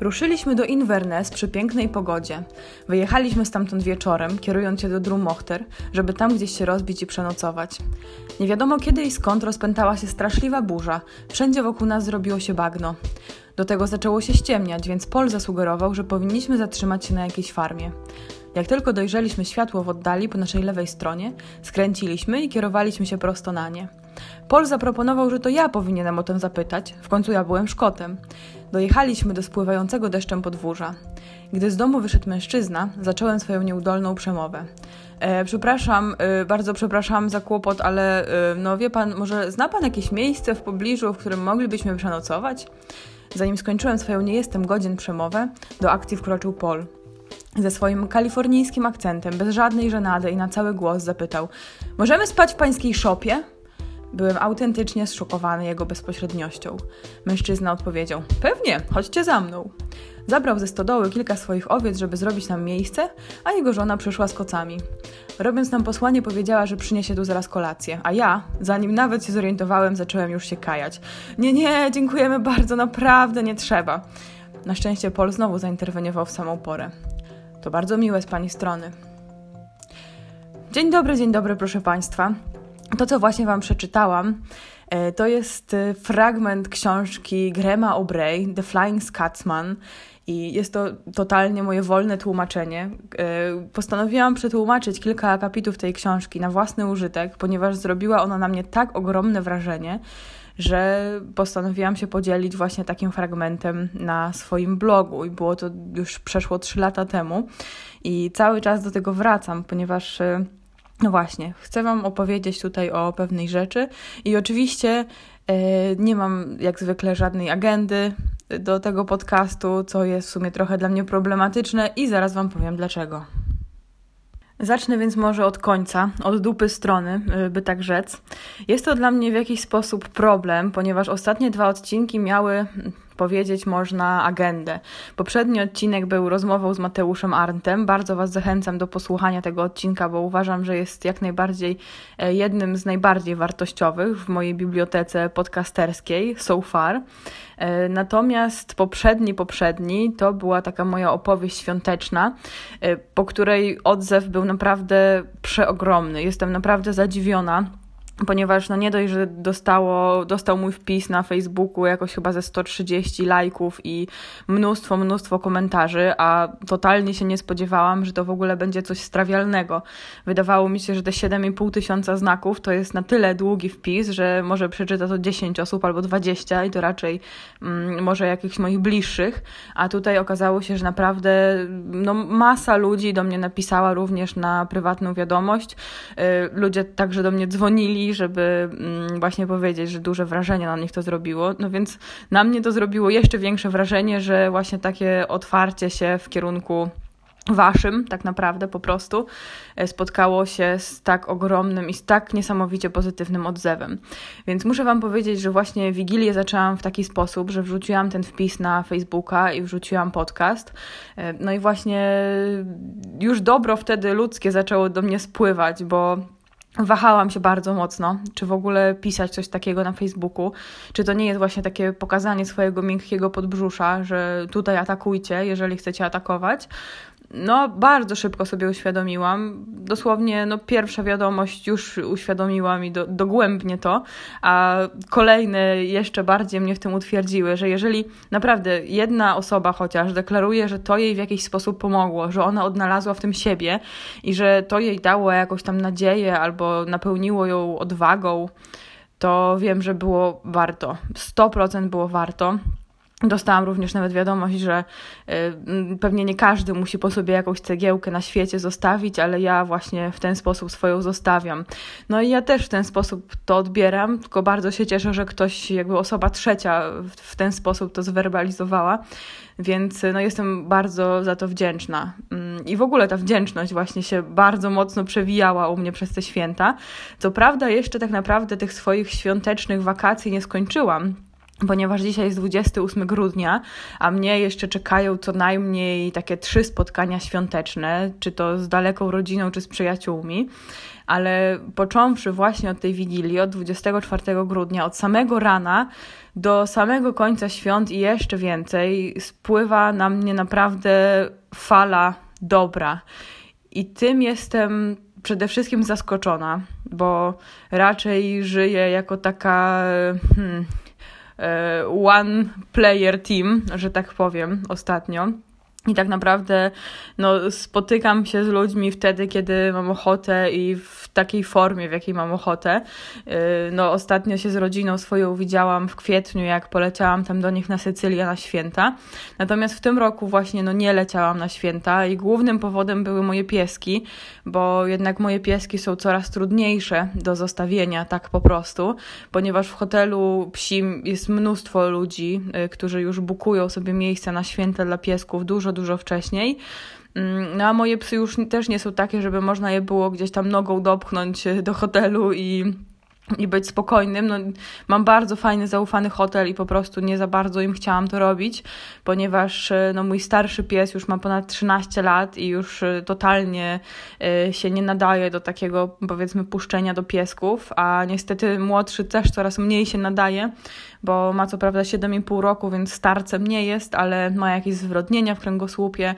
Ruszyliśmy do Inverness przy pięknej pogodzie. Wyjechaliśmy stamtąd wieczorem, kierując się do Drummochter, żeby tam gdzieś się rozbić i przenocować. Nie wiadomo kiedy i skąd rozpętała się straszliwa burza. Wszędzie wokół nas zrobiło się bagno. Do tego zaczęło się ściemniać, więc Paul zasugerował, że powinniśmy zatrzymać się na jakiejś farmie. Jak tylko dojrzeliśmy światło w oddali po naszej lewej stronie, skręciliśmy i kierowaliśmy się prosto na nie. Paul zaproponował, że to ja powinienem o tym zapytać, w końcu ja byłem Szkotem. Dojechaliśmy do spływającego deszczem podwórza. Gdy z domu wyszedł mężczyzna, zacząłem swoją nieudolną przemowę. E, przepraszam, e, bardzo przepraszam za kłopot, ale e, no wie pan, może zna pan jakieś miejsce w pobliżu, w którym moglibyśmy przenocować? Zanim skończyłem swoją nie jestem godzien przemowę, do akcji wkroczył Paul. Ze swoim kalifornijskim akcentem, bez żadnej żenady i na cały głos zapytał: Możemy spać w pańskiej szopie? Byłem autentycznie zszokowany jego bezpośredniością. Mężczyzna odpowiedział: Pewnie, chodźcie za mną. Zabrał ze stodoły kilka swoich owiec, żeby zrobić nam miejsce, a jego żona przyszła z kocami. Robiąc nam posłanie, powiedziała, że przyniesie tu zaraz kolację, a ja, zanim nawet się zorientowałem, zacząłem już się kajać. Nie, nie, dziękujemy bardzo, naprawdę nie trzeba. Na szczęście Paul znowu zainterweniował w samą porę. To bardzo miłe z pani strony. Dzień dobry, dzień dobry, proszę państwa. To, co właśnie Wam przeczytałam, e, to jest e, fragment książki Grema O'Bray, The Flying Scotsman. I jest to totalnie moje wolne tłumaczenie. E, postanowiłam przetłumaczyć kilka akapitów tej książki na własny użytek, ponieważ zrobiła ona na mnie tak ogromne wrażenie, że postanowiłam się podzielić właśnie takim fragmentem na swoim blogu. I było to już przeszło 3 lata temu. I cały czas do tego wracam, ponieważ no właśnie, chcę Wam opowiedzieć tutaj o pewnej rzeczy i oczywiście e, nie mam jak zwykle żadnej agendy do tego podcastu, co jest w sumie trochę dla mnie problematyczne i zaraz Wam powiem dlaczego. Zacznę więc może od końca, od dupy strony, e, by tak rzec. Jest to dla mnie w jakiś sposób problem, ponieważ ostatnie dwa odcinki miały powiedzieć można agendę. Poprzedni odcinek był rozmową z Mateuszem Arntem. Bardzo Was zachęcam do posłuchania tego odcinka, bo uważam, że jest jak najbardziej e, jednym z najbardziej wartościowych w mojej bibliotece podcasterskiej so far. E, natomiast poprzedni, poprzedni to była taka moja opowieść świąteczna, e, po której odzew był naprawdę przeogromny. Jestem naprawdę zadziwiona ponieważ no nie dość, że dostało, dostał mój wpis na Facebooku jakoś chyba ze 130 lajków i mnóstwo, mnóstwo komentarzy, a totalnie się nie spodziewałam, że to w ogóle będzie coś strawialnego. Wydawało mi się, że te 7,5 tysiąca znaków to jest na tyle długi wpis, że może przeczyta to 10 osób albo 20 i to raczej mm, może jakichś moich bliższych, a tutaj okazało się, że naprawdę no, masa ludzi do mnie napisała również na prywatną wiadomość. Yy, ludzie także do mnie dzwonili, żeby mm, właśnie powiedzieć, że duże wrażenie na nich to zrobiło. No więc na mnie to zrobiło jeszcze większe wrażenie, że właśnie takie otwarcie się w kierunku waszym, tak naprawdę po prostu, e, spotkało się z tak ogromnym i z tak niesamowicie pozytywnym odzewem. Więc muszę Wam powiedzieć, że właśnie Wigilię zaczęłam w taki sposób, że wrzuciłam ten wpis na Facebooka i wrzuciłam podcast. E, no i właśnie już dobro wtedy ludzkie zaczęło do mnie spływać, bo Wahałam się bardzo mocno, czy w ogóle pisać coś takiego na Facebooku, czy to nie jest właśnie takie pokazanie swojego miękkiego podbrzusza, że tutaj atakujcie, jeżeli chcecie atakować, no, bardzo szybko sobie uświadomiłam. Dosłownie, no, pierwsza wiadomość już uświadomiła mi do, dogłębnie to, a kolejne jeszcze bardziej mnie w tym utwierdziły, że jeżeli naprawdę jedna osoba chociaż deklaruje, że to jej w jakiś sposób pomogło, że ona odnalazła w tym siebie i że to jej dało jakąś tam nadzieję albo napełniło ją odwagą, to wiem, że było warto. 100% było warto. Dostałam również nawet wiadomość, że y, pewnie nie każdy musi po sobie jakąś cegiełkę na świecie zostawić, ale ja właśnie w ten sposób swoją zostawiam. No i ja też w ten sposób to odbieram, tylko bardzo się cieszę, że ktoś, jakby osoba trzecia w, ten sposób to zwerbalizowała, więc no, jestem bardzo za to wdzięczna. Mm, I w ogóle ta wdzięczność właśnie się bardzo mocno przewijała u mnie przez te święta. Co prawda, jeszcze tak naprawdę tych swoich świątecznych wakacji nie skończyłam ponieważ dzisiaj jest 28 grudnia, a mnie jeszcze czekają co najmniej takie trzy spotkania świąteczne, czy to z daleką rodziną, czy z przyjaciółmi. Ale począwszy właśnie od tej wigilii, od 24 grudnia, od samego rana do samego końca świąt i jeszcze więcej, spływa na mnie naprawdę fala dobra. I tym jestem przede wszystkim zaskoczona, bo raczej żyję jako taka hmm, one player team, że tak powiem, ostatnio. I tak naprawdę no, spotykam się z ludźmi wtedy, kiedy mam ochotę i w takiej formie, w jakiej mam ochotę. Yy, no, ostatnio się z rodziną swoją widziałam w kwietniu, jak poleciałam tam do nich na Sycylię na święta. Natomiast w tym roku właśnie no, nie leciałam na święta i głównym powodem były moje pieski, bo jednak moje pieski są coraz trudniejsze do zostawienia, tak po prostu, ponieważ w hotelu psim jest mnóstwo ludzi, yy, którzy już bukują sobie miejsca na święta dla piesków dużo, dużo wcześniej. Mm, no a moje psy już też nie są takie, żeby można je było gdzieś tam nogą dopchnąć do hotelu i i być spokojnym. No, mam bardzo fajny, zaufany hotel i po prostu nie za bardzo im chciałam to robić, ponieważ e, no, mój starszy pies już ma ponad 13 lat i już e, totalnie y, się nie nadaje do takiego, powiedzmy, puszczenia do piesków, a niestety młodszy też coraz mniej się nadaje, bo ma co prawda 7,5 roku, więc starcem nie jest, ale ma jakieś zwrodnienia w kręgosłupie.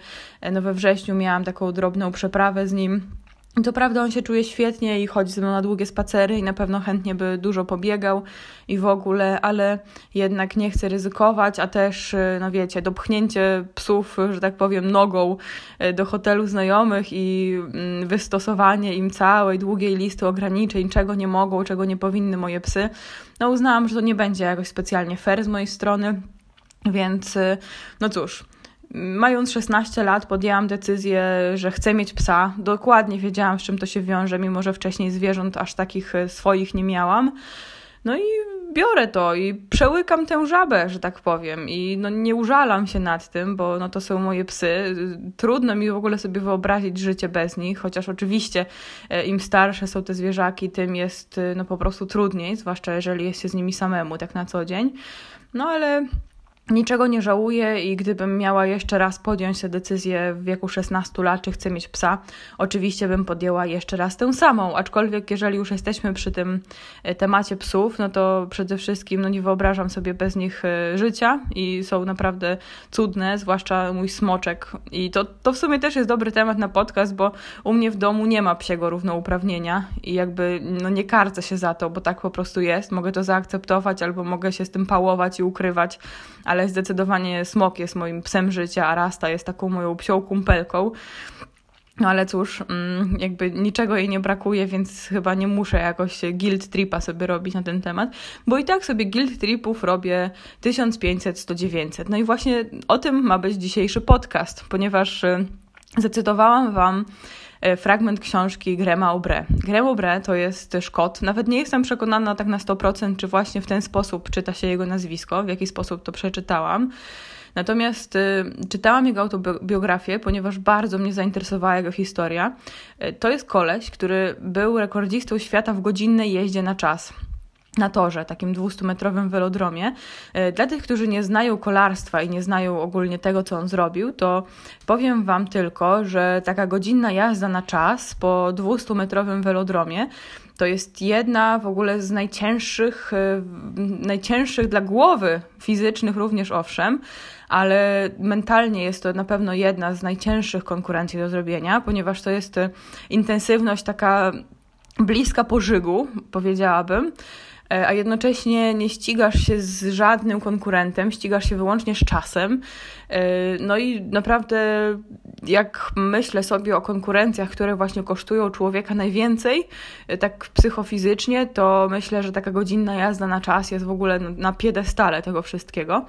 No, we wrześniu miałam taką drobną przeprawę z nim to prawda, on się czuje świetnie i chodzi ze mną na długie spacery i na pewno chętnie by dużo pobiegał i w ogóle, ale jednak nie chce ryzykować, a też, y, no wiecie, dopchnięcie psów, że tak powiem, nogą y, do hotelu znajomych i mm, wystosowanie im całej długiej listy ograniczeń, czego nie mogą, czego nie powinny moje psy, no uznałam, że to nie będzie jakoś specjalnie fair z mojej strony, więc y, no cóż, Mając 16 lat, podjęłam decyzję, że chcę mieć psa. Dokładnie wiedziałam, z czym to się wiąże, mimo że wcześniej zwierząt aż takich e, swoich nie miałam. No i biorę to i przełykam tę żabę, że tak powiem. I no nie użalam się nad tym, bo no to są moje psy. Trudno mi w ogóle sobie wyobrazić życie bez nich, chociaż oczywiście e, im starsze są te zwierzaki, tym jest e, no po prostu trudniej, zwłaszcza jeżeli jest się z nimi samemu tak na co dzień. No ale Niczego nie żałuję i gdybym miała jeszcze raz podjąć tę decyzję w wieku 16 lat, czy chcę mieć psa, oczywiście bym podjęła jeszcze raz tę samą. Aczkolwiek, jeżeli już jesteśmy przy tym e, temacie psów, no to przede wszystkim no nie wyobrażam sobie bez nich e, życia i są naprawdę cudne, zwłaszcza mój smoczek. I to, to w sumie też jest dobry temat na podcast, bo u mnie w domu nie ma psiego równouprawnienia i jakby no nie karcę się za to, bo tak po prostu jest. Mogę to zaakceptować albo mogę się z tym pałować i ukrywać, ale ale zdecydowanie Smok jest moim psem życia, a Rasta jest taką moją psią kumpelką. No ale cóż, mm, jakby niczego jej nie brakuje, więc chyba nie muszę jakoś guild tripa sobie robić na ten temat, bo i tak sobie guild tripów robię 1500, 100, 900. No i właśnie o tym ma być dzisiejszy podcast, ponieważ y, zacytowałam Wam fragment książki Grema Aubré. Grem Aubré to jest Szkot. Nawet nie jestem przekonana tak na 100%, czy właśnie w ten sposób czyta się jego nazwisko, w jaki sposób to przeczytałam. Natomiast y, czytałam jego autobiografię, ponieważ bardzo mnie zainteresowała jego historia. Y, to jest koleś, który był rekordzistą świata w godzinnej jeździe na czas na torze, takim 200-metrowym velodromie. E, dla tych, którzy nie znają kolarstwa i nie znają ogólnie tego, co on zrobił, to powiem Wam tylko, że taka godzinna jazda na czas po 200-metrowym velodromie to jest jedna w ogóle z najcięższych, e, najcięższych dla głowy fizycznych również owszem, ale mentalnie jest to na pewno jedna z najcięższych konkurencji do zrobienia, ponieważ to jest intensywność taka bliska pożygu, powiedziałabym. E, a jednocześnie nie ścigasz się z żadnym konkurentem, ścigasz się wyłącznie z czasem. E, no i naprawdę, jak myślę sobie o konkurencjach, które właśnie kosztują człowieka najwięcej, e, tak psychofizycznie, to myślę, że taka godzinna jazda na czas jest w ogóle na piedestale tego wszystkiego.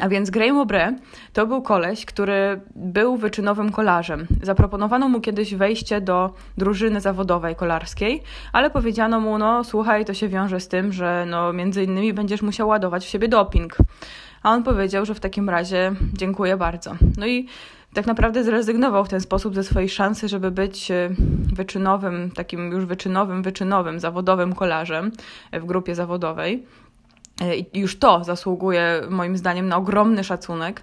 A więc Graham Obre to był koleś, który był wyczynowym kolarzem. Zaproponowano mu kiedyś wejście do drużyny zawodowej kolarskiej, ale powiedziano mu, no słuchaj, to się wiąże z tym, że no między innymi będziesz musiał ładować w siebie doping. A on powiedział, że w takim razie dziękuję bardzo. No i tak naprawdę zrezygnował w ten sposób ze swojej szansy, żeby być e, wyczynowym, takim już wyczynowym, wyczynowym, zawodowym kolarzem w grupie zawodowej. E, I już to zasługuje moim zdaniem na ogromny szacunek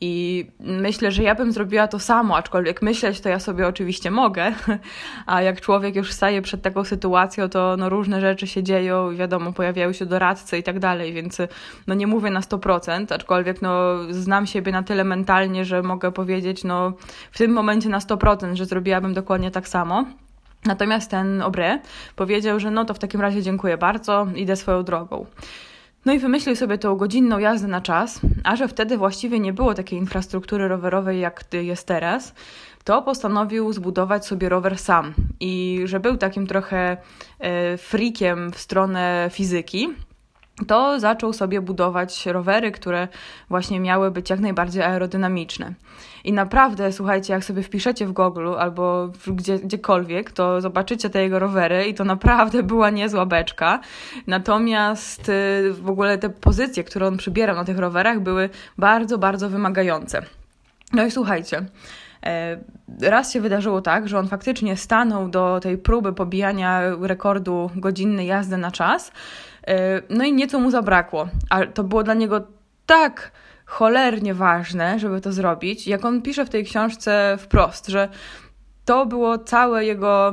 i myślę, że ja bym zrobiła to samo, aczkolwiek myśleć to ja sobie oczywiście mogę, a jak człowiek już staje przed taką sytuacją, to no różne rzeczy się dzieją wiadomo, pojawiają się doradcy i tak dalej, więc no nie mówię na 100%, aczkolwiek no znam siebie na tyle mentalnie, że mogę powiedzieć no w tym momencie na 100%, że zrobiłabym dokładnie tak samo. Natomiast ten Obre powiedział, że no to w takim razie dziękuję bardzo, idę swoją drogą. No i wymyślił sobie tą godzinną jazdę na czas, a że wtedy właściwie nie było takiej infrastruktury rowerowej, jak jest teraz, to postanowił zbudować sobie rower sam. I że był takim trochę e, frikiem w stronę fizyki, to zaczął sobie budować rowery, które właśnie miały być jak najbardziej aerodynamiczne. I naprawdę, słuchajcie, jak sobie wpiszecie w Google albo gdzie, gdziekolwiek, to zobaczycie te jego rowery i to naprawdę była niezła beczka. Natomiast y, w ogóle te pozycje, które on przybierał na tych rowerach, były bardzo, bardzo wymagające. No i słuchajcie. E, raz się wydarzyło tak, że on faktycznie stanął do tej próby pobijania rekordu godzinnej jazdy na czas, no i nieco mu zabrakło, ale to było dla niego tak cholernie ważne, żeby to zrobić. Jak on pisze w tej książce wprost, że to było całe jego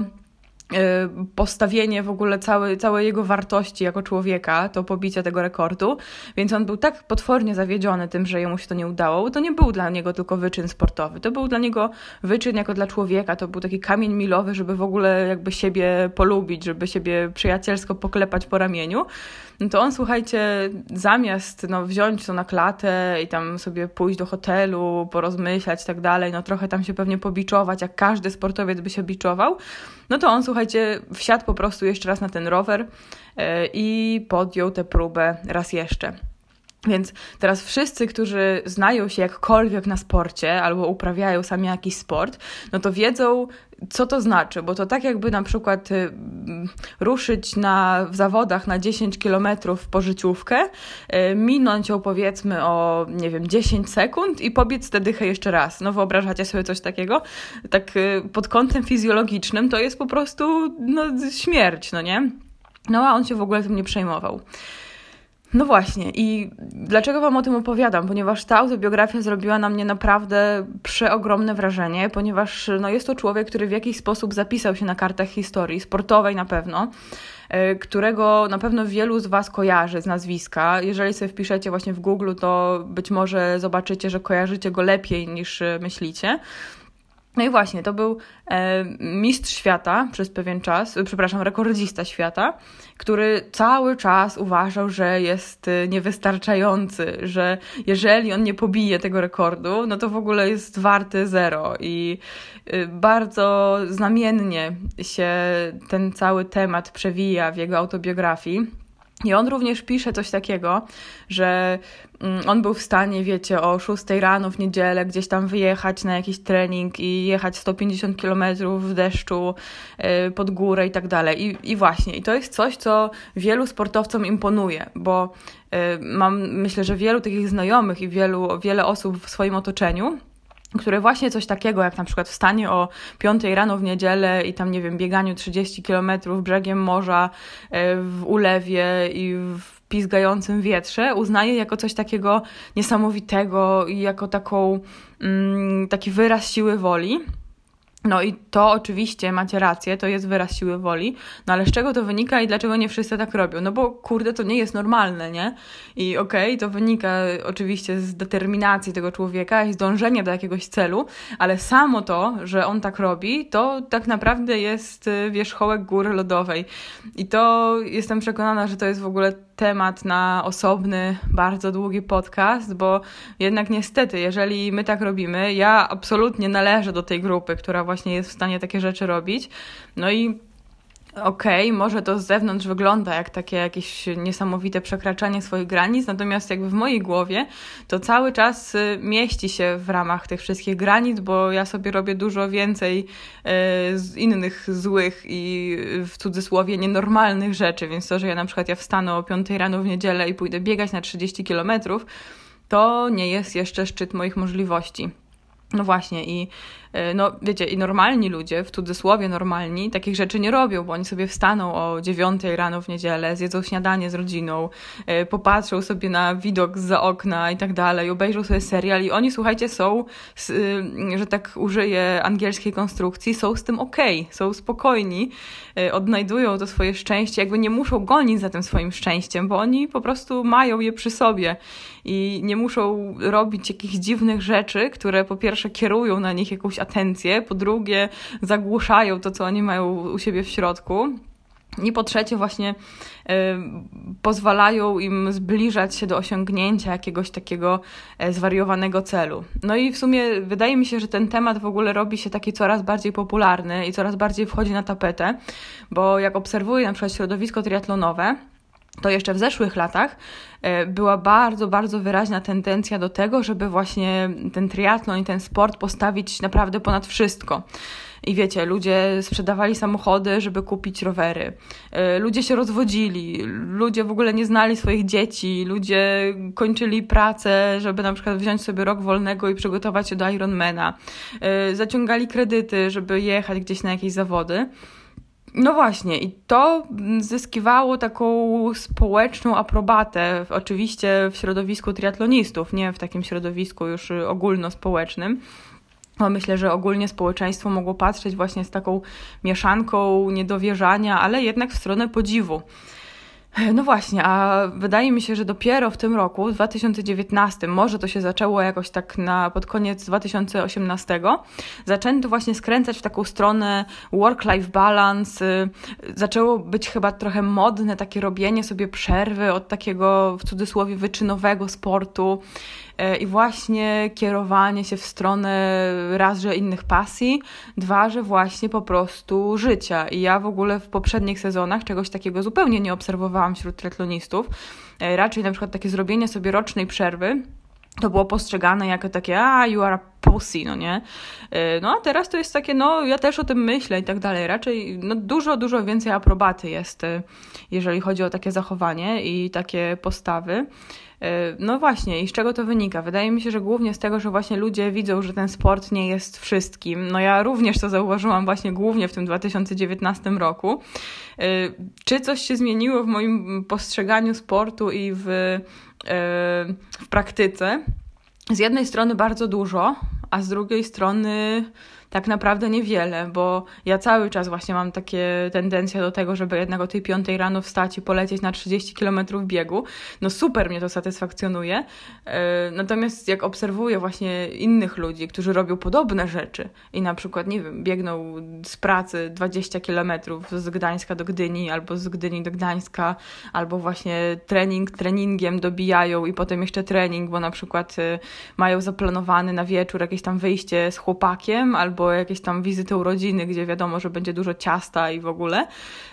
postawienie w ogóle całej, jego wartości jako człowieka, to pobicie tego rekordu, więc on był tak potwornie zawiedziony tym, że jemu się to nie udało, to nie był dla niego tylko wyczyn sportowy, to był dla niego wyczyn jako dla człowieka, to był taki kamień milowy, żeby w ogóle jakby siebie polubić, żeby siebie przyjacielsko poklepać po ramieniu, no to on, słuchajcie, zamiast no, wziąć to na klatę i tam sobie pójść do hotelu, porozmyślać i tak dalej, no trochę tam się pewnie pobiczować, jak każdy sportowiec by się biczował, no to on, słuchajcie, wsiadł po prostu jeszcze raz na ten rower yy, i podjął tę próbę raz jeszcze. Więc teraz wszyscy, którzy znają się jakkolwiek na sporcie albo uprawiają sami jakiś sport, no to wiedzą, co to znaczy, bo to tak jakby na przykład y, ruszyć na, w zawodach na 10 kilometrów po życiówkę, y, minąć ją powiedzmy o, nie wiem, 10 sekund i pobiec tę dychę jeszcze raz. No wyobrażacie sobie coś takiego? Tak y, pod kątem fizjologicznym to jest po prostu no, śmierć, no nie? No a on się w ogóle tym nie przejmował. No właśnie, i dlaczego Wam o tym opowiadam? Ponieważ ta autobiografia zrobiła na mnie naprawdę przeogromne wrażenie, ponieważ no, jest to człowiek, który w jakiś sposób zapisał się na kartach historii, sportowej na pewno, e, którego na pewno wielu z Was kojarzy z nazwiska. Jeżeli sobie wpiszecie właśnie w Google, to być może zobaczycie, że kojarzycie go lepiej niż e, myślicie. No i właśnie, to był e, mistrz świata przez pewien czas, e, przepraszam, rekordzista świata, który cały czas uważał, że jest e, niewystarczający, że jeżeli on nie pobije tego rekordu, no to w ogóle jest warty zero. I bardzo znamiennie się ten cały temat przewija w jego autobiografii. I on również pisze coś takiego, że mm, on był w stanie, wiecie, o 6 rano w niedzielę gdzieś tam wyjechać na jakiś trening i jechać 150 km w deszczu y, pod górę i tak dalej. I, właśnie, i to jest coś, co wielu sportowcom imponuje, bo y, mam, myślę, że wielu takich znajomych i wielu, wiele osób w swoim otoczeniu które właśnie coś takiego, jak na przykład wstanie o 5 rano w niedzielę i tam, nie wiem, bieganiu 30 kilometrów brzegiem morza e, w ulewie i w pizgającym wietrze, uznaje jako coś takiego niesamowitego i jako taką, mm, taki wyraz siły woli. No i to oczywiście macie rację, to jest wyraz siły woli, no ale z czego to wynika i dlaczego nie wszyscy tak robią? No bo kurde, to nie jest normalne, nie? I okej, okay, to wynika oczywiście z determinacji tego człowieka i z dążenia do jakiegoś celu, ale samo to, że on tak robi, to tak naprawdę jest y, wierzchołek góry lodowej. I to jestem przekonana, że to jest w ogóle temat na osobny, bardzo długi podcast, bo jednak niestety, jeżeli my tak robimy, ja absolutnie należę do tej grupy, która właśnie jest w stanie takie rzeczy robić. No i okej, okay, może to z zewnątrz wygląda jak takie jakieś niesamowite przekraczanie swoich granic, natomiast jakby w mojej głowie to cały czas y, mieści się w ramach tych wszystkich granic, bo ja sobie robię dużo więcej y, z innych złych i w cudzysłowie nienormalnych rzeczy, więc to, że ja na przykład ja wstanę o 5 rano w niedzielę i pójdę biegać na 30 kilometrów, to nie jest jeszcze szczyt moich możliwości. No właśnie, i no wiecie, i normalni ludzie, w cudzysłowie normalni, takich rzeczy nie robią, bo oni sobie wstaną o dziewiątej rano w niedzielę, zjedzą śniadanie z rodziną, e, popatrzą sobie na widok za okna i tak dalej, obejrzą sobie serial i oni, słuchajcie, są, y, że tak użyję angielskiej konstrukcji, są z tym okej, okay, są spokojni, e, odnajdują to swoje szczęście, jakby nie muszą gonić za tym swoim szczęściem, bo oni po prostu mają je przy sobie i nie muszą robić jakichś dziwnych rzeczy, które po pierwsze kierują na nich jakąś atencję, po drugie zagłuszają to, co oni mają u siebie w środku. I po trzecie, właśnie y, pozwalają im zbliżać się do osiągnięcia jakiegoś takiego e, zwariowanego celu. No i w sumie wydaje mi się, że ten temat w ogóle robi się taki coraz bardziej popularny i coraz bardziej wchodzi na tapetę, bo jak obserwuję na przykład środowisko triatlonowe, to jeszcze w zeszłych latach e, była bardzo, bardzo wyraźna tendencja do tego, żeby właśnie ten triatlon i ten sport postawić naprawdę ponad wszystko. I wiecie, ludzie sprzedawali samochody, żeby kupić rowery. E, ludzie się rozwodzili, ludzie w ogóle nie znali swoich dzieci, ludzie kończyli pracę, żeby na przykład wziąć sobie rok wolnego i przygotować się do Ironmana. E, zaciągali kredyty, żeby jechać gdzieś na jakieś zawody. No właśnie, i to zyskiwało taką społeczną aprobatę, oczywiście w środowisku triatlonistów, nie w takim środowisku już ogólnospołecznym. Bo myślę, że ogólnie społeczeństwo mogło patrzeć właśnie z taką mieszanką niedowierzania, ale jednak w stronę podziwu. No właśnie, a wydaje mi się, że dopiero w tym roku, w 2019, może to się zaczęło jakoś tak na, pod koniec 2018, zaczęto właśnie skręcać w taką stronę work-life balance. Zaczęło być chyba trochę modne takie robienie sobie przerwy od takiego w cudzysłowie wyczynowego sportu. E, i właśnie kierowanie się w stronę raz, że innych pasji, dwa, że właśnie po prostu życia. I ja w ogóle w poprzednich sezonach czegoś takiego zupełnie nie obserwowałam wśród triatlonistów. E, raczej na przykład takie zrobienie sobie rocznej przerwy to było postrzegane jako takie, a you are a pussy, no nie? E, no a teraz to jest takie, no ja też o tym myślę i tak dalej. Raczej no, dużo, dużo więcej aprobaty jest, jeżeli chodzi o takie zachowanie i takie postawy. E, no właśnie, i z czego to wynika? Wydaje mi się, że głównie z tego, że właśnie ludzie widzą, że ten sport nie jest wszystkim. No ja również to zauważyłam właśnie głównie w tym 2019 roku. E, czy coś się zmieniło w moim postrzeganiu sportu i w, e, w praktyce? Z jednej strony bardzo dużo, a z drugiej strony tak naprawdę niewiele, bo ja cały czas właśnie mam takie tendencje do tego, żeby jednak o tej piątej rano wstać i polecieć na 30 km biegu. No super mnie to satysfakcjonuje. E, natomiast jak obserwuję właśnie innych ludzi, którzy robią podobne rzeczy i na przykład, nie wiem, biegną z pracy 20 km z Gdańska do Gdyni albo z Gdyni do Gdańska, albo właśnie trening treningiem dobijają i potem jeszcze trening, bo na przykład e, mają zaplanowany na wieczór jakieś tam wyjście z chłopakiem albo albo jakieś tam wizyty urodziny, gdzie wiadomo, że będzie dużo ciasta i w ogóle.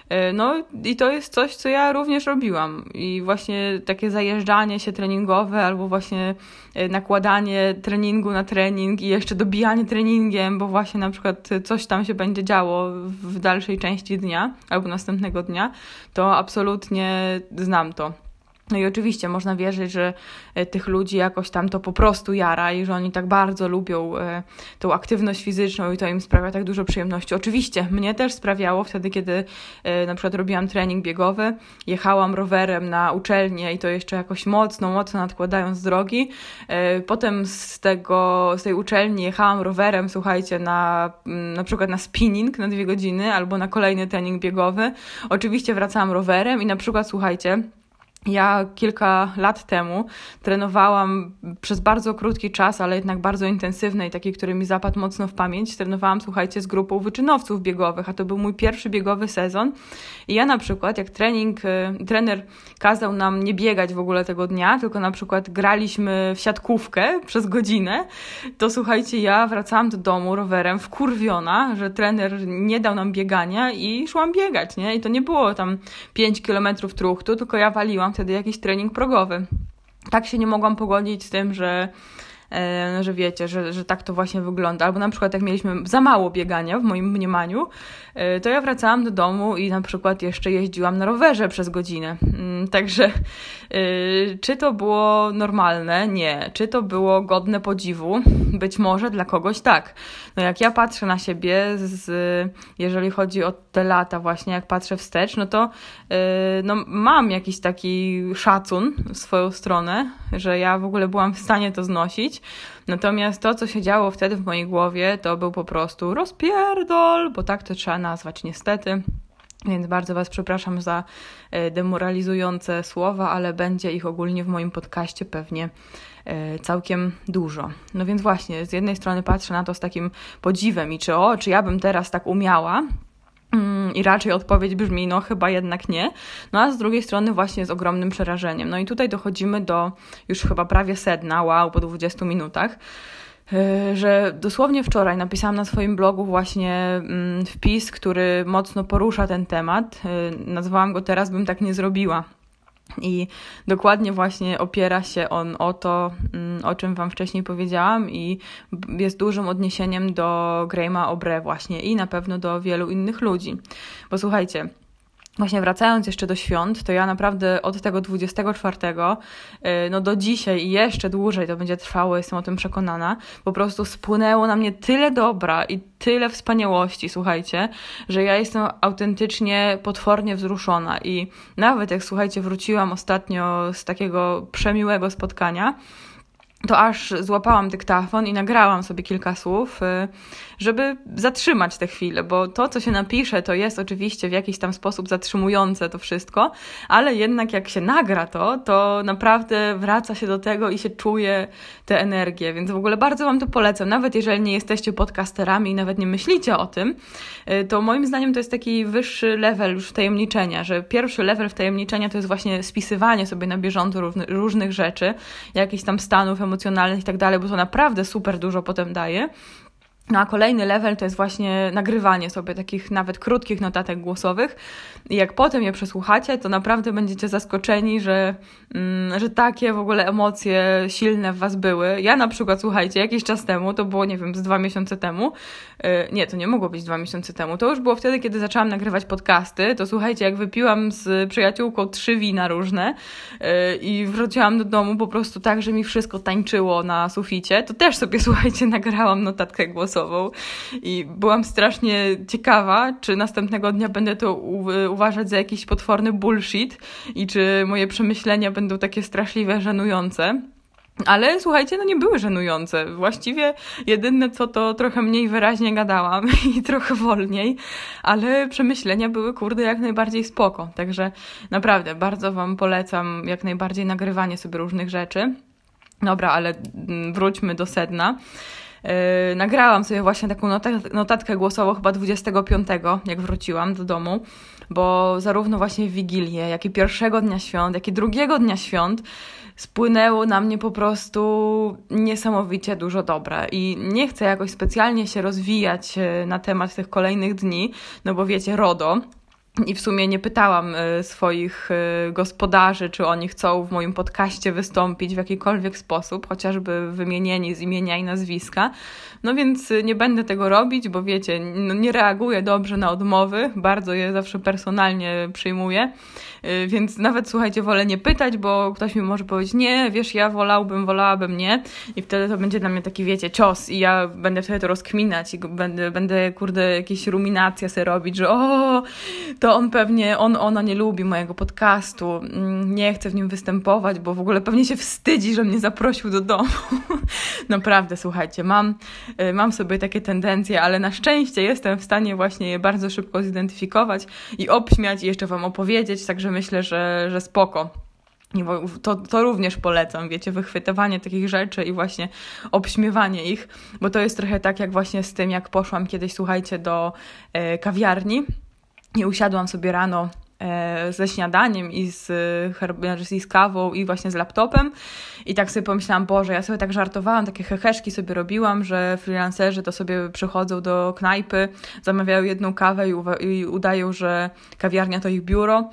E, no i to jest coś, co ja również robiłam. I właśnie takie zajeżdżanie się treningowe, albo właśnie e, nakładanie treningu na trening i jeszcze dobijanie treningiem, bo właśnie na przykład coś tam się będzie działo w dalszej części dnia albo następnego dnia, to absolutnie znam to. No i oczywiście można wierzyć, że e, tych ludzi jakoś tam to po prostu jara i że oni tak bardzo lubią e, tą aktywność fizyczną i to im sprawia tak dużo przyjemności. Oczywiście mnie też sprawiało wtedy, kiedy e, na przykład robiłam trening biegowy, jechałam rowerem na uczelnię i to jeszcze jakoś mocno, mocno nadkładając drogi. Potem z tego, z tej uczelni jechałam rowerem, słuchajcie, na na przykład na spinning na dwie godziny albo na kolejny trening biegowy. Oczywiście wracałam rowerem i na przykład, słuchajcie, ja kilka lat temu trenowałam przez bardzo krótki czas, ale jednak bardzo intensywny i taki, który mi zapadł mocno w pamięć. Trenowałam, słuchajcie, z grupą wyczynowców biegowych, a to był mój pierwszy biegowy sezon. I ja na przykład, jak trening, y, trener kazał nam nie biegać w ogóle tego dnia, tylko na przykład graliśmy w siatkówkę przez godzinę, to słuchajcie, ja wracałam do domu rowerem wkurwiona, że trener nie dał nam biegania i szłam biegać, nie? I to nie było tam 5 kilometrów truchtu, tylko ja waliłam wtedy jakiś trening progowy. Tak się nie mogłam pogodzić z tym, że e, że wiecie, że, że tak to właśnie wygląda. Albo na przykład jak mieliśmy za mało biegania w moim mniemaniu, e, to ja wracałam do domu i na przykład jeszcze jeździłam na rowerze przez godzinę. Mm, także e, czy to było normalne? Nie. Czy to było godne podziwu? Być może dla kogoś tak. No jak ja patrzę na siebie, z, jeżeli chodzi o te lata właśnie, jak patrzę wstecz, no to no, mam jakiś taki szacun w swoją stronę, że ja w ogóle byłam w stanie to znosić. Natomiast to, co się działo wtedy w mojej głowie, to był po prostu rozpierdol, bo tak to trzeba nazwać niestety. Więc bardzo Was przepraszam za e, demoralizujące słowa, ale będzie ich ogólnie w moim podcaście pewnie e, całkiem dużo. No więc właśnie, z jednej strony patrzę na to z takim podziwem i czy o, czy ja bym teraz tak umiała, i raczej odpowiedź brzmi, no chyba jednak nie. No a z drugiej strony właśnie z ogromnym przerażeniem. No i tutaj dochodzimy do już chyba prawie sedna, wow, po 20 minutach. E, że dosłownie wczoraj napisałam na swoim blogu właśnie mm, wpis, który mocno porusza ten temat. E, nazwałam go Teraz bym tak nie zrobiła. I dokładnie właśnie opiera się on o to, mm, o czym Wam wcześniej powiedziałam, i jest dużym odniesieniem do Grahama Obre, właśnie i na pewno do wielu innych ludzi. Bo słuchajcie, Właśnie wracając jeszcze do świąt, to ja naprawdę od tego 24 y, no do dzisiaj i jeszcze dłużej to będzie trwało, jestem o tym przekonana, po prostu spłynęło na mnie tyle dobra i tyle wspaniałości, słuchajcie, że ja jestem autentycznie potwornie wzruszona. I nawet jak słuchajcie, wróciłam ostatnio z takiego przemiłego spotkania, to aż złapałam dyktafon i nagrałam sobie kilka słów, y, żeby zatrzymać tę chwilę, bo to, co się napisze, to jest oczywiście w jakiś tam sposób zatrzymujące to wszystko, ale jednak jak się nagra to, to naprawdę wraca się do tego i się czuje tę energię, więc w ogóle bardzo Wam to polecam, nawet jeżeli nie jesteście podcasterami i nawet nie myślicie o tym, y, to moim zdaniem to jest taki wyższy level już wtajemniczenia, że pierwszy level wtajemniczenia to jest właśnie spisywanie sobie na bieżąco różnych rzeczy, jakichś tam stanów emocjonalnych i tak dalej, bo to naprawdę super dużo potem daje. No a kolejny level to jest właśnie nagrywanie sobie takich nawet krótkich notatek głosowych. I jak potem je przesłuchacie, to naprawdę będziecie zaskoczeni, że, mm, że takie w ogóle emocje silne w Was były. Ja na przykład, słuchajcie, jakiś czas temu, to było, nie wiem, z dwa miesiące temu. Yy, nie, to nie mogło być dwa miesiące temu. To już było wtedy, kiedy zaczęłam nagrywać podcasty. To słuchajcie, jak wypiłam z przyjaciółką trzy wina różne yy, i wróciłam do domu po prostu tak, że mi wszystko tańczyło na suficie, to też sobie, słuchajcie, nagrałam notatkę głosową i byłam strasznie ciekawa, czy następnego dnia będę to uważać za jakiś potworny bullshit i czy moje przemyślenia będą takie straszliwe, żenujące. Ale słuchajcie, no nie były żenujące. Właściwie jedyne co to trochę mniej wyraźnie gadałam i trochę wolniej, ale przemyślenia były kurde jak najbardziej spoko. Także naprawdę bardzo Wam polecam jak najbardziej nagrywanie sobie różnych rzeczy. Dobra, ale mm, wróćmy do sedna. Yy, nagrałam sobie właśnie taką notatkę głosową chyba 25, jak wróciłam do domu, bo zarówno właśnie w Wigilię, jak i pierwszego dnia świąt, jak i drugiego dnia świąt spłynęło na mnie po prostu niesamowicie dużo dobra. I nie chcę jakoś specjalnie się rozwijać yy, na temat tych kolejnych dni, no bo wiecie, RODO, i w sumie nie pytałam y, swoich y, gospodarzy, czy oni chcą w moim podcaście wystąpić w jakikolwiek sposób, chociażby wymienieni z imienia i nazwiska. No więc y, nie będę tego robić, bo wiecie, no nie reaguję dobrze na odmowy, bardzo je zawsze personalnie przyjmuję. Więc nawet słuchajcie, wolę nie pytać, bo ktoś mi może powiedzieć, nie, wiesz, ja wolałbym, wolałabym nie. I wtedy to będzie dla mnie taki, wiecie, cios i ja będę wtedy to rozkminać i będę, będę kurde, jakieś ruminacje sobie robić, że o, to on pewnie, on, ona nie lubi mojego podcastu, mm, nie chce w nim występować, bo w ogóle pewnie się wstydzi, że mnie zaprosił do domu. Naprawdę, słuchajcie, mam, y, mam sobie takie tendencje, ale na szczęście jestem w stanie właśnie je bardzo szybko zidentyfikować i obśmiać i jeszcze Wam opowiedzieć, także myślę, że, że spoko. To, to również polecam, wiecie, wychwytywanie takich rzeczy i właśnie obśmiewanie ich, bo to jest trochę tak jak właśnie z tym, jak poszłam kiedyś, słuchajcie, do e, kawiarni i usiadłam sobie rano ze śniadaniem i z, i z kawą i właśnie z laptopem. I tak sobie pomyślałam, Boże, ja sobie tak żartowałam, takie heheszki sobie robiłam, że freelancerzy to sobie przychodzą do knajpy, zamawiają jedną kawę i, i udają, że kawiarnia to ich biuro.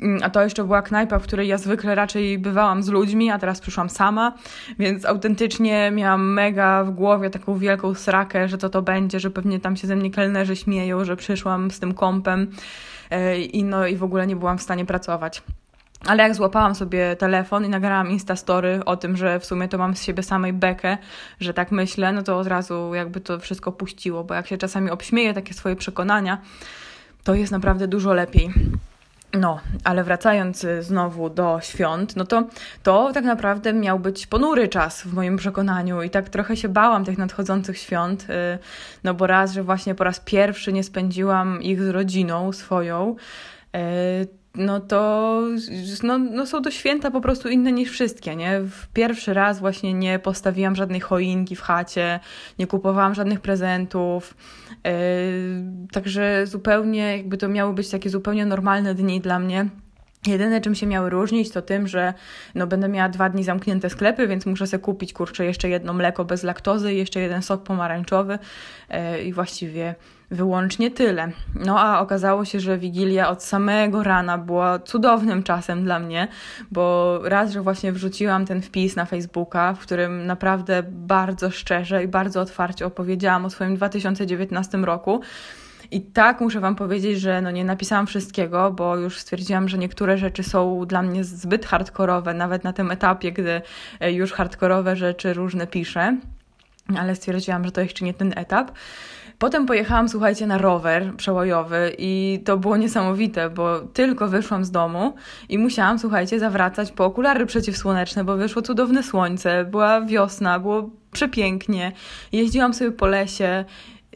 Mm, a to jeszcze była knajpa, w której ja zwykle raczej bywałam z ludźmi, a teraz przyszłam sama, więc autentycznie miałam mega w głowie taką wielką srakę, że co to będzie, że pewnie tam się ze mnie kelnerzy śmieją, że przyszłam z tym kąpem e, i no i w ogóle nie byłam w stanie pracować. Ale jak złapałam sobie telefon i nagrałam Instastory o tym, że w sumie to mam z siebie samej bekę, że tak myślę, no to od razu jakby to wszystko puściło, bo jak się czasami obśmieję takie swoje przekonania, to jest naprawdę dużo lepiej. No, ale wracając y, znowu do świąt, no to to tak naprawdę miał być ponury czas w moim przekonaniu i tak trochę się bałam tych nadchodzących świąt, y, no bo raz, że właśnie po raz pierwszy nie spędziłam ich z rodziną swoją, y, no to no, no są to święta po prostu inne niż wszystkie, nie? W pierwszy raz właśnie nie postawiłam żadnej choinki w chacie, nie kupowałam żadnych prezentów, yy, także zupełnie jakby to miały być takie zupełnie normalne dni dla mnie. Jedyne, czym się miały różnić, to tym, że no, będę miała dwa dni zamknięte sklepy, więc muszę sobie kupić, kurczę, jeszcze jedno mleko bez laktozy, jeszcze jeden sok pomarańczowy yy, i właściwie wyłącznie tyle. No a okazało się, że Wigilia od samego rana była cudownym czasem dla mnie, bo raz, że właśnie wrzuciłam ten wpis na Facebooka, w którym naprawdę bardzo szczerze i bardzo otwarcie opowiedziałam o swoim 2019 roku. I tak muszę Wam powiedzieć, że no nie napisałam wszystkiego, bo już stwierdziłam, że niektóre rzeczy są dla mnie zbyt hardkorowe, nawet na tym etapie, gdy e, już hardkorowe rzeczy różne piszę. Ale stwierdziłam, że to jeszcze nie ten etap. Potem pojechałam, słuchajcie, na rower przełajowy i to było niesamowite, bo tylko wyszłam z domu i musiałam, słuchajcie, zawracać po okulary przeciwsłoneczne, bo wyszło cudowne słońce, była wiosna, było przepięknie. Jeździłam sobie po lesie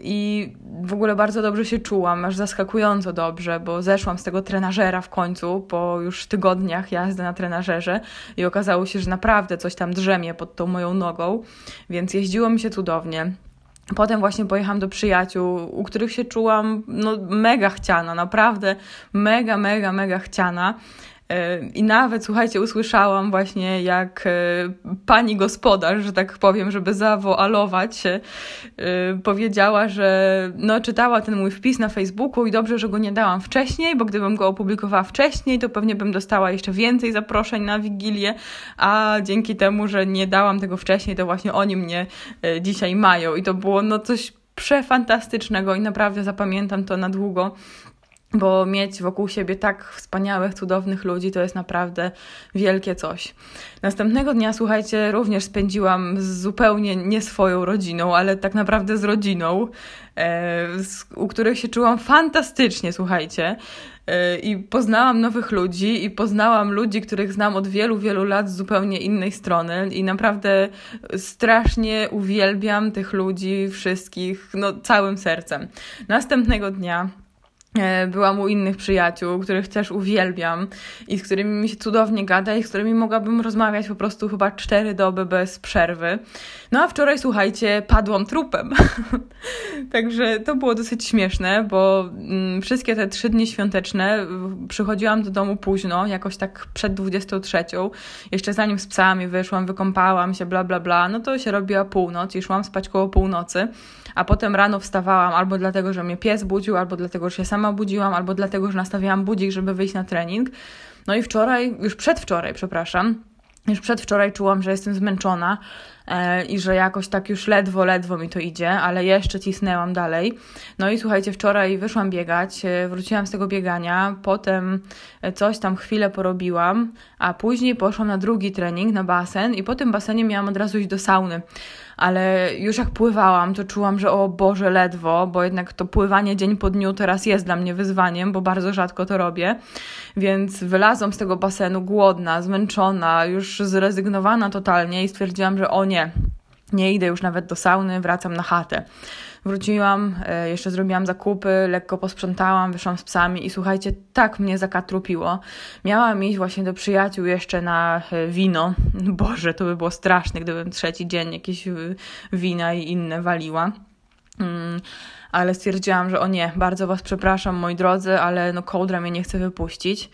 i w ogóle bardzo dobrze się czułam, aż zaskakująco dobrze, bo zeszłam z tego trenażera w końcu po już tygodniach jazdy na trenażerze i okazało się, że naprawdę coś tam drzemie pod tą moją nogą, więc jeździło mi się cudownie. Potem właśnie pojechałam do przyjaciół, u których się czułam no, mega chciana, naprawdę mega, mega, mega chciana. I nawet, słuchajcie, usłyszałam właśnie, jak e, pani gospodarz, że tak powiem, żeby zawoalować, e, powiedziała, że no, czytała ten mój wpis na Facebooku i dobrze, że go nie dałam wcześniej, bo gdybym go opublikowała wcześniej, to pewnie bym dostała jeszcze więcej zaproszeń na Wigilię, a dzięki temu, że nie dałam tego wcześniej, to właśnie oni mnie e, dzisiaj mają. I to było no coś przefantastycznego i naprawdę zapamiętam to na długo bo mieć wokół siebie tak wspaniałych, cudownych ludzi to jest naprawdę wielkie coś. Następnego dnia, słuchajcie, również spędziłam z zupełnie nie swoją rodziną, ale tak naprawdę z rodziną, e, z, u których się czułam fantastycznie, słuchajcie. E, I poznałam nowych ludzi, i poznałam ludzi, których znam od wielu, wielu lat z zupełnie innej strony. I naprawdę strasznie uwielbiam tych ludzi wszystkich, no całym sercem. Następnego dnia byłam u innych przyjaciół, których też uwielbiam i z którymi mi się cudownie gada i z którymi mogłabym rozmawiać po prostu chyba cztery doby bez przerwy. No a wczoraj, słuchajcie, padłam trupem. Także to było dosyć śmieszne, bo mm, wszystkie te trzy dni świąteczne przychodziłam do domu późno, jakoś tak przed 23. Jeszcze zanim z psami wyszłam, wykąpałam się, bla, bla, bla, no to się robiła północ i szłam spać koło północy, a potem rano wstawałam albo dlatego, że mnie pies budził, albo dlatego, że się sama budziłam, albo dlatego, że nastawiałam budzik, żeby wyjść na trening. No i wczoraj, już przedwczoraj, przepraszam, już przedwczoraj czułam, że jestem zmęczona e, i że jakoś tak już ledwo, ledwo mi to idzie, ale jeszcze cisnęłam dalej. No i słuchajcie, wczoraj wyszłam biegać, e, wróciłam z tego biegania, potem coś tam chwilę porobiłam, a później poszłam na drugi trening, na basen i po tym basenie miałam od razu iść do sauny ale już jak pływałam, to czułam, że o Boże, ledwo, bo jednak to pływanie dzień po dniu teraz jest dla mnie wyzwaniem, bo bardzo rzadko to robię. Więc wylazłam z tego basenu głodna, zmęczona, już zrezygnowana totalnie i stwierdziłam, że o nie, nie idę już nawet do sauny, wracam na chatę. Wróciłam, e, jeszcze zrobiłam zakupy, lekko posprzątałam, wyszłam z psami i słuchajcie, tak mnie zakatrupiło. Miałam iść właśnie do przyjaciół jeszcze na e, wino. Boże, to by było straszne, gdybym trzeci dzień jakieś e, wina i inne waliła. Mm, ale stwierdziłam, że o nie, bardzo Was przepraszam, moi drodzy, ale no kołdra mnie nie chce wypuścić.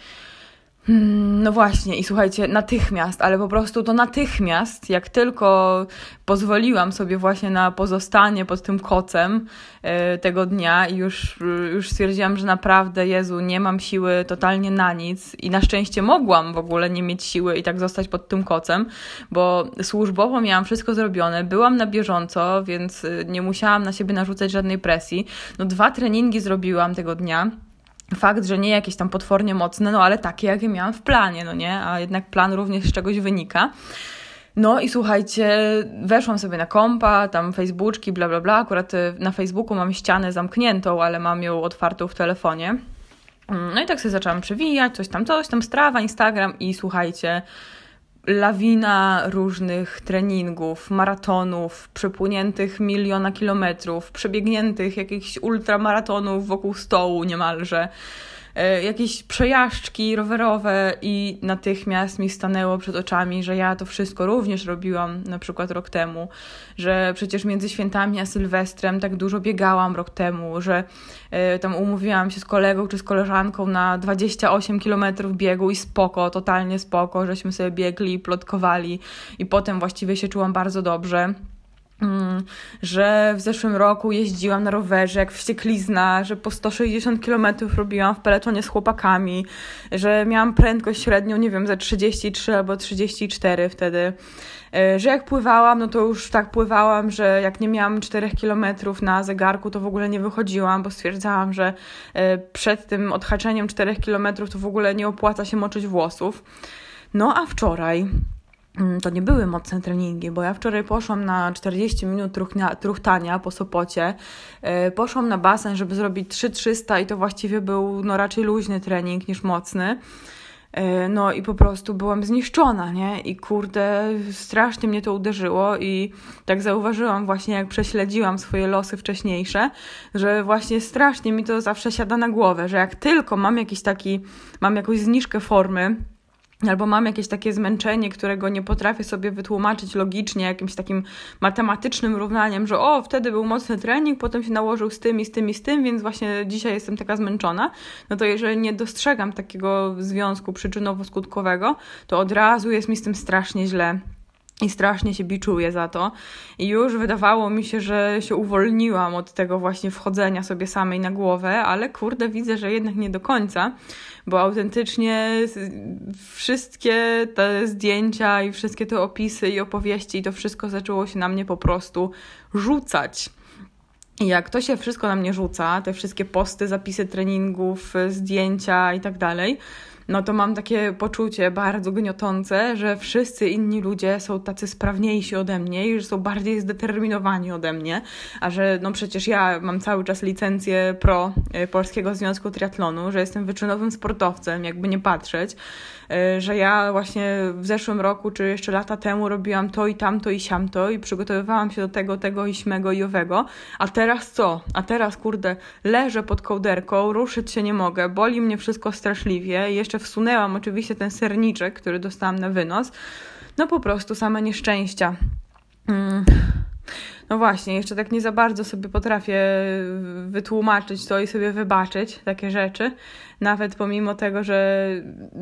Hmm, no właśnie, i słuchajcie, natychmiast, ale po prostu to natychmiast, jak tylko pozwoliłam sobie właśnie na pozostanie pod tym kocem yy, tego dnia i już, już stwierdziłam, że naprawdę, Jezu, nie mam siły totalnie na nic i na szczęście mogłam w ogóle nie mieć siły i tak zostać pod tym kocem, bo służbowo miałam wszystko zrobione, byłam na bieżąco, więc y, nie musiałam na siebie narzucać żadnej presji. No dwa treningi zrobiłam tego dnia. Fakt, że nie jakieś tam potwornie mocne, no ale takie, jakie miałam w planie, no nie? A jednak plan również z czegoś wynika. No i słuchajcie, weszłam sobie na kompa, tam Facebooki, bla bla bla. Akurat y, na Facebooku mam ścianę zamkniętą, ale mam ją otwartą w telefonie. Mm, no i tak sobie zaczęłam przewijać, coś tam, coś tam, Strawa, Instagram i słuchajcie, lawina różnych treningów, maratonów, przepłyniętych miliona kilometrów, przebiegniętych jakichś ultramaratonów wokół stołu niemalże. E, jakieś przejażdżki rowerowe i natychmiast mi stanęło przed oczami, że ja to wszystko również robiłam na przykład rok temu, że przecież między świętami a Sylwestrem tak dużo biegałam rok temu, że e, tam umówiłam się z kolegą czy z koleżanką na 28 kilometrów biegu i spoko, totalnie spoko, żeśmy sobie biegli, plotkowali i potem właściwie się czułam bardzo dobrze. Mm, że w zeszłym roku jeździłam na rowerze jak wścieklizna, że po 160 km robiłam w peletonie z chłopakami, że miałam prędkość średnią, nie wiem, za 33 albo 34 wtedy, e, że jak pływałam, no to już tak pływałam, że jak nie miałam 4 km na zegarku, to w ogóle nie wychodziłam, bo stwierdzałam, że e, przed tym odhaczeniem 4 km to w ogóle nie opłaca się moczyć włosów. No a wczoraj to nie były mocne treningi, bo ja wczoraj poszłam na 40 minut truchnia, truchtania po Sopocie. E, poszłam na basen, żeby zrobić 3300 i to właściwie był no, raczej luźny trening niż mocny. E, no i po prostu byłam zniszczona, nie? I kurde, strasznie mnie to uderzyło i tak zauważyłam właśnie, jak prześledziłam swoje losy wcześniejsze, że właśnie strasznie mi to zawsze siada na głowę, że jak tylko mam jakiś taki, mam jakąś zniżkę formy, albo mam jakieś takie zmęczenie, którego nie potrafię sobie wytłumaczyć logicznie, jakimś takim matematycznym równaniem, że o, wtedy był mocny trening, potem się nałożył z tym i z tym i z tym, więc właśnie dzisiaj jestem taka zmęczona, no to jeżeli nie dostrzegam takiego związku przyczynowo-skutkowego, to od razu jest mi z tym strasznie źle i strasznie się biczuję za to. I już wydawało mi się, że się uwolniłam od tego właśnie wchodzenia sobie samej na głowę, ale kurde, widzę, że jednak nie do końca, bo autentycznie wszystkie te zdjęcia i wszystkie te opisy i opowieści i to wszystko zaczęło się na mnie po prostu rzucać. I jak to się wszystko na mnie rzuca, te wszystkie posty, zapisy treningów, zdjęcia i tak dalej, no to mam takie poczucie bardzo gniotące, że wszyscy inni ludzie są tacy sprawniejsi ode mnie i że są bardziej zdeterminowani ode mnie, a że no przecież ja mam cały czas licencję pro y, Polskiego Związku Triatlonu, że jestem wyczynowym sportowcem, jakby nie patrzeć, y, że ja właśnie w zeszłym roku, czy jeszcze lata temu robiłam to i tamto i siamto i przygotowywałam się do tego, tego i śmego i owego, a teraz co? A teraz, kurde, leżę pod kołderką, ruszyć się nie mogę, boli mnie wszystko straszliwie, jeszcze wsunęłam oczywiście ten serniczek, który dostałam na wynos. No po prostu same nieszczęścia. Mm. No właśnie, jeszcze tak nie za bardzo sobie potrafię wytłumaczyć to i sobie wybaczyć takie rzeczy, nawet pomimo tego, że,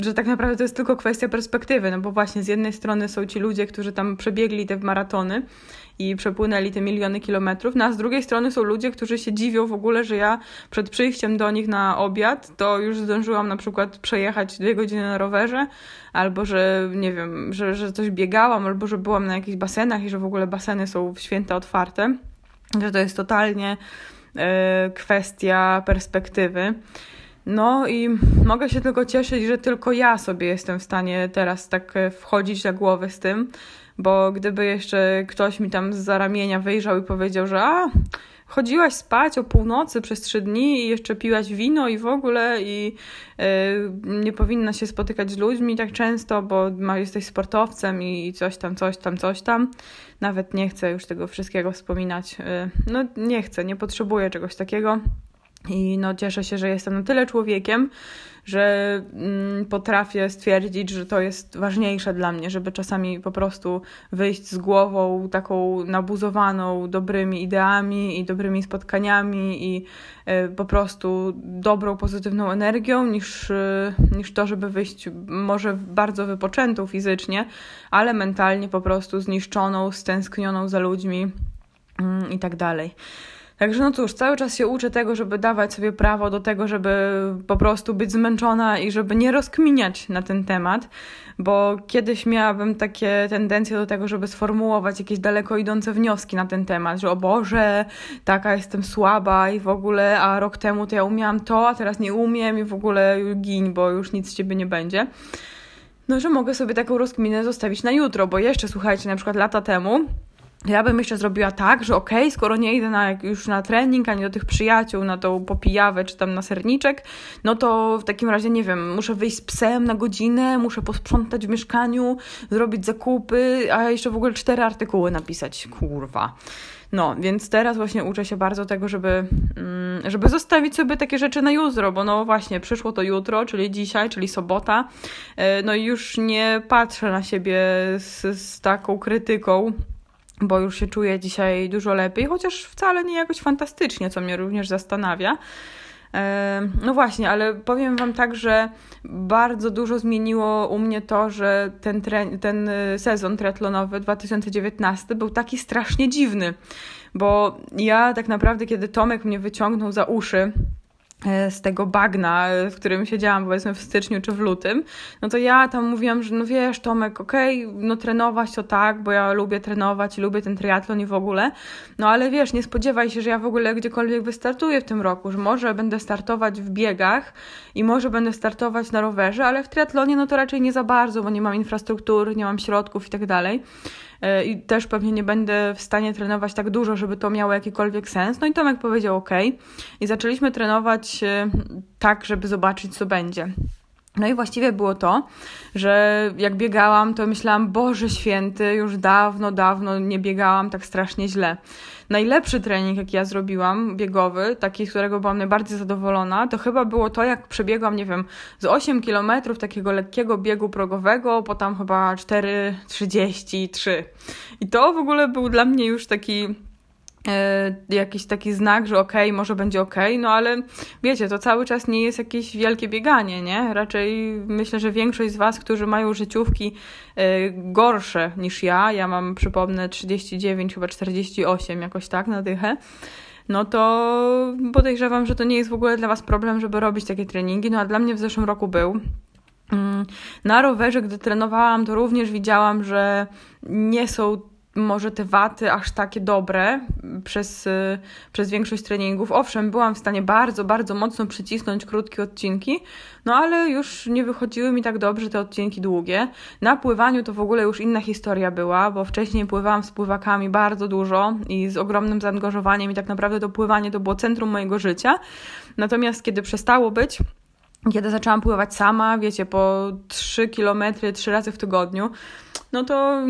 że tak naprawdę to jest tylko kwestia perspektywy, no bo właśnie z jednej strony są ci ludzie, którzy tam przebiegli te maratony i przepłynęli te miliony kilometrów, no a z drugiej strony są ludzie, którzy się dziwią w ogóle, że ja przed przyjściem do nich na obiad to już zdążyłam na przykład przejechać dwie godziny na rowerze, albo że nie wiem, że, że coś biegałam, albo że byłam na jakichś basenach i że w ogóle baseny są w święta otwarte, że to jest totalnie y, kwestia perspektywy. No i mogę się tylko cieszyć, że tylko ja sobie jestem w stanie teraz tak wchodzić na głowę z tym, bo gdyby jeszcze ktoś mi tam z zaramienia wyjrzał i powiedział, że a, chodziłaś spać o północy przez trzy dni i jeszcze piłaś wino i w ogóle i yy, nie powinna się spotykać z ludźmi tak często, bo ma, jesteś sportowcem i coś tam, coś tam, coś tam. Nawet nie chcę już tego wszystkiego wspominać. Yy, no nie chcę, nie potrzebuję czegoś takiego. I no, cieszę się, że jestem na tyle człowiekiem, że mm, potrafię stwierdzić, że to jest ważniejsze dla mnie, żeby czasami po prostu wyjść z głową taką nabuzowaną dobrymi ideami i dobrymi spotkaniami i y, po prostu dobrą, pozytywną energią, niż, y, niż to, żeby wyjść może bardzo wypoczętą fizycznie, ale mentalnie po prostu zniszczoną, stęsknioną za ludźmi y, i tak dalej. Także no cóż, cały czas się uczę tego, żeby dawać sobie prawo do tego, żeby po prostu być zmęczona i żeby nie rozkminiać na ten temat, bo kiedyś miałabym takie tendencje do tego, żeby sformułować jakieś daleko idące wnioski na ten temat, że o Boże, taka jestem słaba i w ogóle, a rok temu to ja umiałam to, a teraz nie umiem i w ogóle gin, bo już nic z ciebie nie będzie. No, że mogę sobie taką rozkminę zostawić na jutro, bo jeszcze słuchajcie, na przykład lata temu ja bym jeszcze zrobiła tak, że okej, okay, skoro nie idę na, już na trening, ani do tych przyjaciół, na tą popijawę czy tam na serniczek, no to w takim razie, nie wiem, muszę wyjść z psem na godzinę, muszę posprzątać w mieszkaniu, zrobić zakupy, a jeszcze w ogóle cztery artykuły napisać. Kurwa. No, więc teraz właśnie uczę się bardzo tego, żeby, mm, żeby zostawić sobie takie rzeczy na jutro, bo no właśnie, przyszło to jutro, czyli dzisiaj, czyli sobota, e, no i już nie patrzę na siebie z, z taką krytyką, bo już się czuję dzisiaj dużo lepiej, chociaż wcale nie jakoś fantastycznie, co mnie również zastanawia. No właśnie, ale powiem Wam tak, że bardzo dużo zmieniło u mnie to, że ten, ten y, sezon triatlonowy 2019 był taki strasznie dziwny, bo ja tak naprawdę, kiedy Tomek mnie wyciągnął za uszy, E, z tego bagna, e, w którym siedziałam powiedzmy w styczniu czy w lutym, no to ja tam mówiłam, że no wiesz Tomek, okej, okay, no trenować to tak, bo ja lubię trenować i lubię ten triatlon i w ogóle, no ale wiesz, nie spodziewaj się, że ja w ogóle gdziekolwiek wystartuję w tym roku, że może będę startować w biegach i może będę startować na rowerze, ale w triatlonie no to raczej nie za bardzo, bo nie mam infrastruktury, nie mam środków i tak dalej. E, i też pewnie nie będę w stanie trenować tak dużo, żeby to miało jakikolwiek sens. No i Tomek powiedział OK i zaczęliśmy trenować e, tak, żeby zobaczyć, co będzie. No i właściwie było to, że jak biegałam, to myślałam, Boże święty, już dawno, dawno nie biegałam tak strasznie źle. Najlepszy trening, jaki ja zrobiłam, biegowy, taki, z którego byłam najbardziej zadowolona, to chyba było to, jak przebiegłam, nie wiem, z 8 kilometrów takiego lekkiego biegu progowego, po tam chyba 4,33. I to w ogóle był dla mnie już taki jakiś taki znak, że okej, okay, może będzie okej, okay, no ale wiecie, to cały czas nie jest jakieś wielkie bieganie, nie? Raczej myślę, że większość z Was, którzy mają życiówki e, gorsze niż ja, ja mam, przypomnę, 39, chyba 48, jakoś tak na dychę, no to podejrzewam, że to nie jest w ogóle dla Was problem, żeby robić takie treningi, no a dla mnie w zeszłym roku był. Mm, na rowerze, gdy trenowałam, to również widziałam, że nie są może te waty aż takie dobre przez, y, przez większość treningów. Owszem, byłam w stanie bardzo, bardzo mocno przycisnąć krótkie odcinki, no ale już nie wychodziły mi tak dobrze te odcinki długie. Na pływaniu to w ogóle już inna historia była, bo wcześniej pływałam z pływakami bardzo dużo i z ogromnym zaangażowaniem i tak naprawdę to pływanie to było centrum mojego życia. Natomiast kiedy przestało być, kiedy zaczęłam pływać sama, wiecie, po 3 kilometry, 3 razy w tygodniu, no to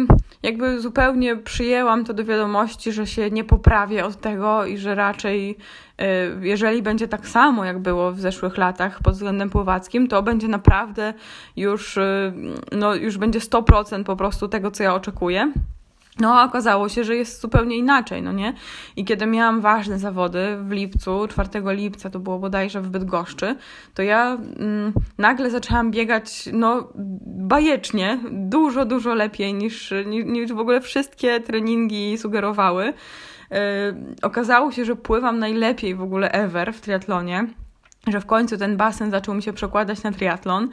jakby zupełnie przyjęłam to do wiadomości, że się nie poprawię od tego i że raczej y, jeżeli będzie tak samo, jak było w zeszłych latach pod względem pływackim, to będzie naprawdę już, y, no, już będzie 100% po prostu tego, co ja oczekuję. No, okazało się, że jest zupełnie inaczej, no nie? I kiedy miałam ważne zawody w lipcu, 4 lipca, to było bodajże w Bydgoszczy, to ja mm, nagle zaczęłam biegać, no, bajecznie, dużo, dużo lepiej niż, niż w ogóle wszystkie treningi sugerowały. Yy, okazało się, że pływam najlepiej w ogóle ever w triatlonie że w końcu ten basen zaczął mi się przekładać na triatlon,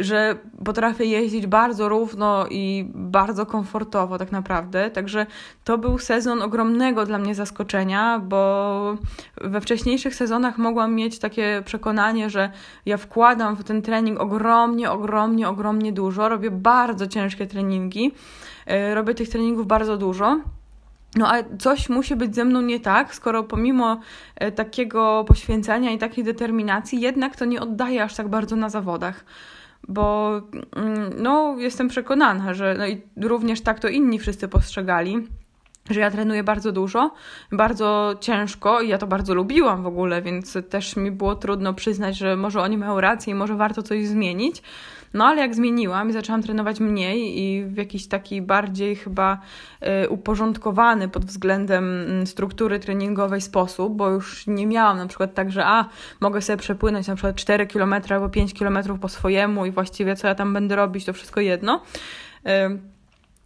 że potrafię jeździć bardzo równo i bardzo komfortowo tak naprawdę. Także to był sezon ogromnego dla mnie zaskoczenia, bo we wcześniejszych sezonach mogłam mieć takie przekonanie, że ja wkładam w ten trening ogromnie, ogromnie, ogromnie dużo. Robię bardzo ciężkie treningi, e, robię tych treningów bardzo dużo. No a coś musi być ze mną nie tak, skoro pomimo e, takiego poświęcenia i takiej determinacji, jednak to nie oddaje aż tak bardzo na zawodach. Bo mm, no, jestem przekonana, że no i również tak to inni wszyscy postrzegali, że ja trenuję bardzo dużo, bardzo ciężko i ja to bardzo lubiłam w ogóle, więc też mi było trudno przyznać, że może oni mają rację i może warto coś zmienić. No ale jak zmieniłam i zaczęłam trenować mniej i w jakiś taki bardziej chyba y, uporządkowany pod względem mm, struktury treningowej sposób, bo już nie miałam na przykład tak, że a, mogę sobie przepłynąć na przykład 4 km albo 5 km po swojemu i właściwie co ja tam będę robić, to wszystko jedno.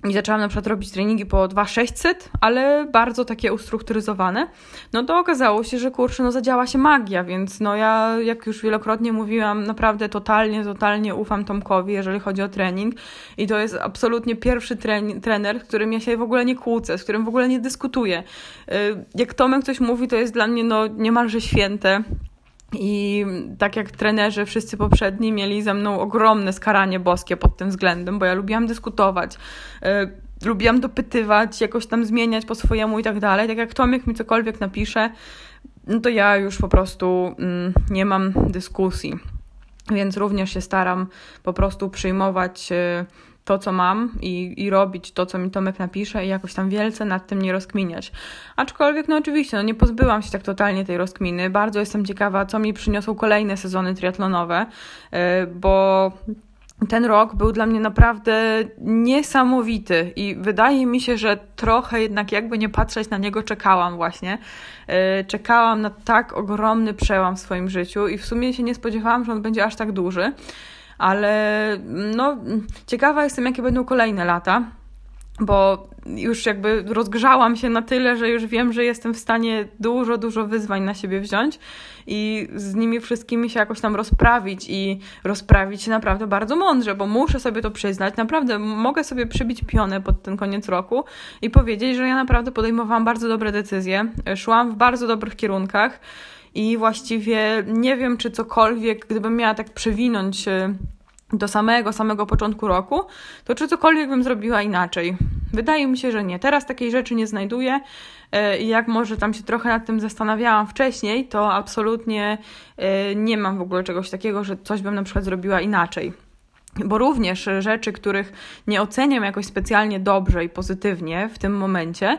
I zaczęłam na przykład robić treningi po 2600, ale bardzo takie ustrukturyzowane, no to okazało się, że kurczę, no zadziała się magia, więc no ja, jak już wielokrotnie mówiłam, naprawdę totalnie, totalnie ufam Tomkowi, jeżeli chodzi o trening i to jest absolutnie pierwszy trener, z którym ja się w ogóle nie kłócę, z którym w ogóle nie dyskutuję. Y, jak Tomek coś mówi, to jest dla mnie no niemalże święte. I tak jak trenerzy wszyscy poprzedni mieli ze mną ogromne skaranie boskie pod tym względem, bo ja lubiłam dyskutować, yy, lubiłam dopytywać, jakoś tam zmieniać po swojemu i tak dalej. Tak jak Tomek mi cokolwiek napisze, no to ja już po prostu yy, nie mam dyskusji. Więc również się staram po prostu przyjmować. Yy, to, co mam i, i robić to, co mi Tomek napisze i jakoś tam wielce nad tym nie rozkminiać. Aczkolwiek, no oczywiście, no nie pozbyłam się tak totalnie tej rozkminy. Bardzo jestem ciekawa, co mi przyniosą kolejne sezony triatlonowe, y, bo ten rok był dla mnie naprawdę niesamowity i wydaje mi się, że trochę jednak jakby nie patrzeć na niego czekałam właśnie. Y, czekałam na tak ogromny przełam w swoim życiu i w sumie się nie spodziewałam, że on będzie aż tak duży ale no, ciekawa jestem, jakie będą kolejne lata, bo już jakby rozgrzałam się na tyle, że już wiem, że jestem w stanie dużo, dużo wyzwań na siebie wziąć i z nimi wszystkimi się jakoś tam rozprawić i rozprawić się naprawdę bardzo mądrze, bo muszę sobie to przyznać. Naprawdę mogę sobie przybić pionę pod ten koniec roku i powiedzieć, że ja naprawdę podejmowałam bardzo dobre decyzje, szłam w bardzo dobrych kierunkach i właściwie nie wiem, czy cokolwiek, gdybym miała tak przewinąć y, do samego, samego początku roku, to czy cokolwiek bym zrobiła inaczej? Wydaje mi się, że nie. Teraz takiej rzeczy nie znajduję y, i jak może tam się trochę nad tym zastanawiałam wcześniej, to absolutnie y, nie mam w ogóle czegoś takiego, że coś bym na przykład zrobiła inaczej bo również rzeczy, których nie oceniam jakoś specjalnie dobrze i pozytywnie w tym momencie,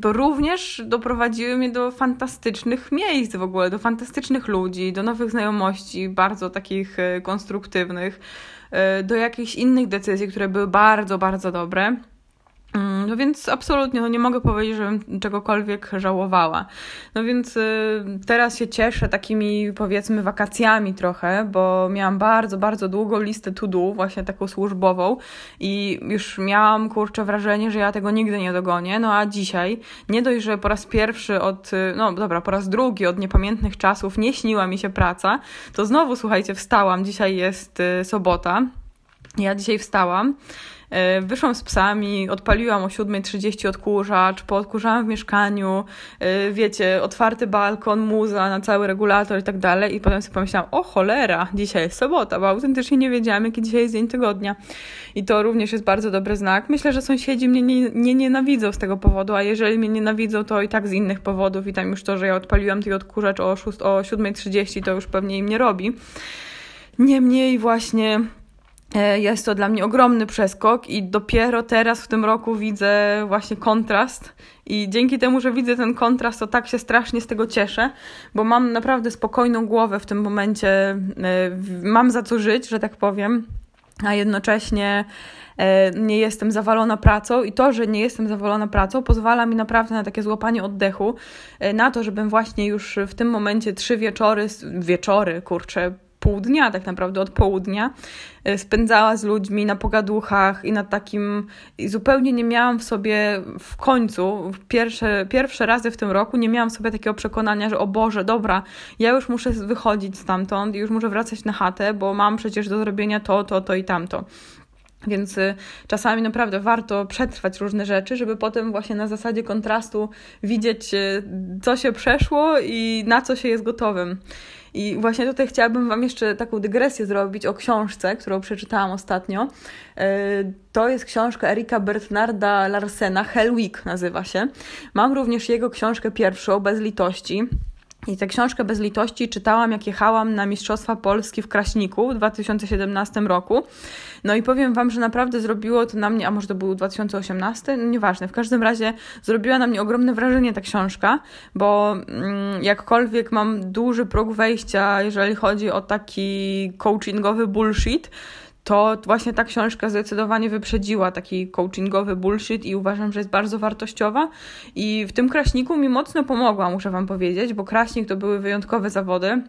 to również doprowadziły mnie do fantastycznych miejsc w ogóle, do fantastycznych ludzi, do nowych znajomości, bardzo takich e, konstruktywnych, e, do jakichś innych decyzji, które były bardzo, bardzo dobre. Mm, no więc absolutnie, no nie mogę powiedzieć, żebym czegokolwiek żałowała. No więc y, teraz się cieszę takimi powiedzmy wakacjami trochę, bo miałam bardzo, bardzo długą listę to do, właśnie taką służbową i już miałam kurczę wrażenie, że ja tego nigdy nie dogonię. No a dzisiaj, nie dość, że po raz pierwszy od, y, no dobra, po raz drugi od niepamiętnych czasów nie śniła mi się praca, to znowu słuchajcie, wstałam. Dzisiaj jest y, sobota. Ja dzisiaj wstałam. E, wyszłam z psami, odpaliłam o 7.30 odkurzacz, poodkurzałam w mieszkaniu, e, wiecie, otwarty balkon, muza na cały regulator i tak dalej. I potem sobie pomyślałam, o cholera, dzisiaj jest sobota, bo autentycznie nie wiedziałam, jaki dzisiaj jest dzień tygodnia. I to również jest bardzo dobry znak. Myślę, że sąsiedzi mnie nie, nie nienawidzą z tego powodu, a jeżeli mnie nienawidzą, to i tak z innych powodów. I tam już to, że ja odpaliłam ten odkurzacz o, 6, o 7.30, to już pewnie im nie robi. Niemniej właśnie jest to dla mnie ogromny przeskok i dopiero teraz w tym roku widzę właśnie kontrast. I dzięki temu, że widzę ten kontrast, to tak się strasznie z tego cieszę, bo mam naprawdę spokojną głowę w tym momencie, e, mam za co żyć, że tak powiem, a jednocześnie e, nie jestem zawalona pracą i to, że nie jestem zawalona pracą pozwala mi naprawdę na takie złapanie oddechu, na to, żebym właśnie już w tym momencie trzy wieczory, wieczory, kurczę, pół dnia, tak naprawdę od południa, e, spędzała z ludźmi na pogaduchach i na takim. I zupełnie nie miałam w sobie w końcu, pierwsze, pierwsze razy w tym roku, nie miałam w sobie takiego przekonania, że o Boże, dobra, ja już muszę wychodzić stamtąd i już muszę wracać na chatę, bo mam przecież do zrobienia to, to, to i tamto. Więc y, czasami naprawdę warto przetrwać różne rzeczy, żeby potem właśnie na zasadzie kontrastu widzieć, y, co się przeszło i na co się jest gotowym. I właśnie tutaj chciałabym Wam jeszcze taką dygresję zrobić o książce, którą przeczytałam ostatnio. E, to jest książka Erika Bernarda Larsena, Hell Week nazywa się. Mam również jego książkę pierwszą, Bez litości. I tę książkę bez litości czytałam, jak jechałam na Mistrzostwa Polski w Kraśniku w 2017 roku. No i powiem Wam, że naprawdę zrobiło to na mnie, a może to był 2018, no nieważne, w każdym razie zrobiła na mnie ogromne wrażenie ta książka, bo mm, jakkolwiek mam duży próg wejścia, jeżeli chodzi o taki coachingowy bullshit, to właśnie ta książka zdecydowanie wyprzedziła taki coachingowy bullshit i uważam, że jest bardzo wartościowa. I w tym kraśniku mi mocno pomogła, muszę Wam powiedzieć, bo kraśnik to były wyjątkowe zawody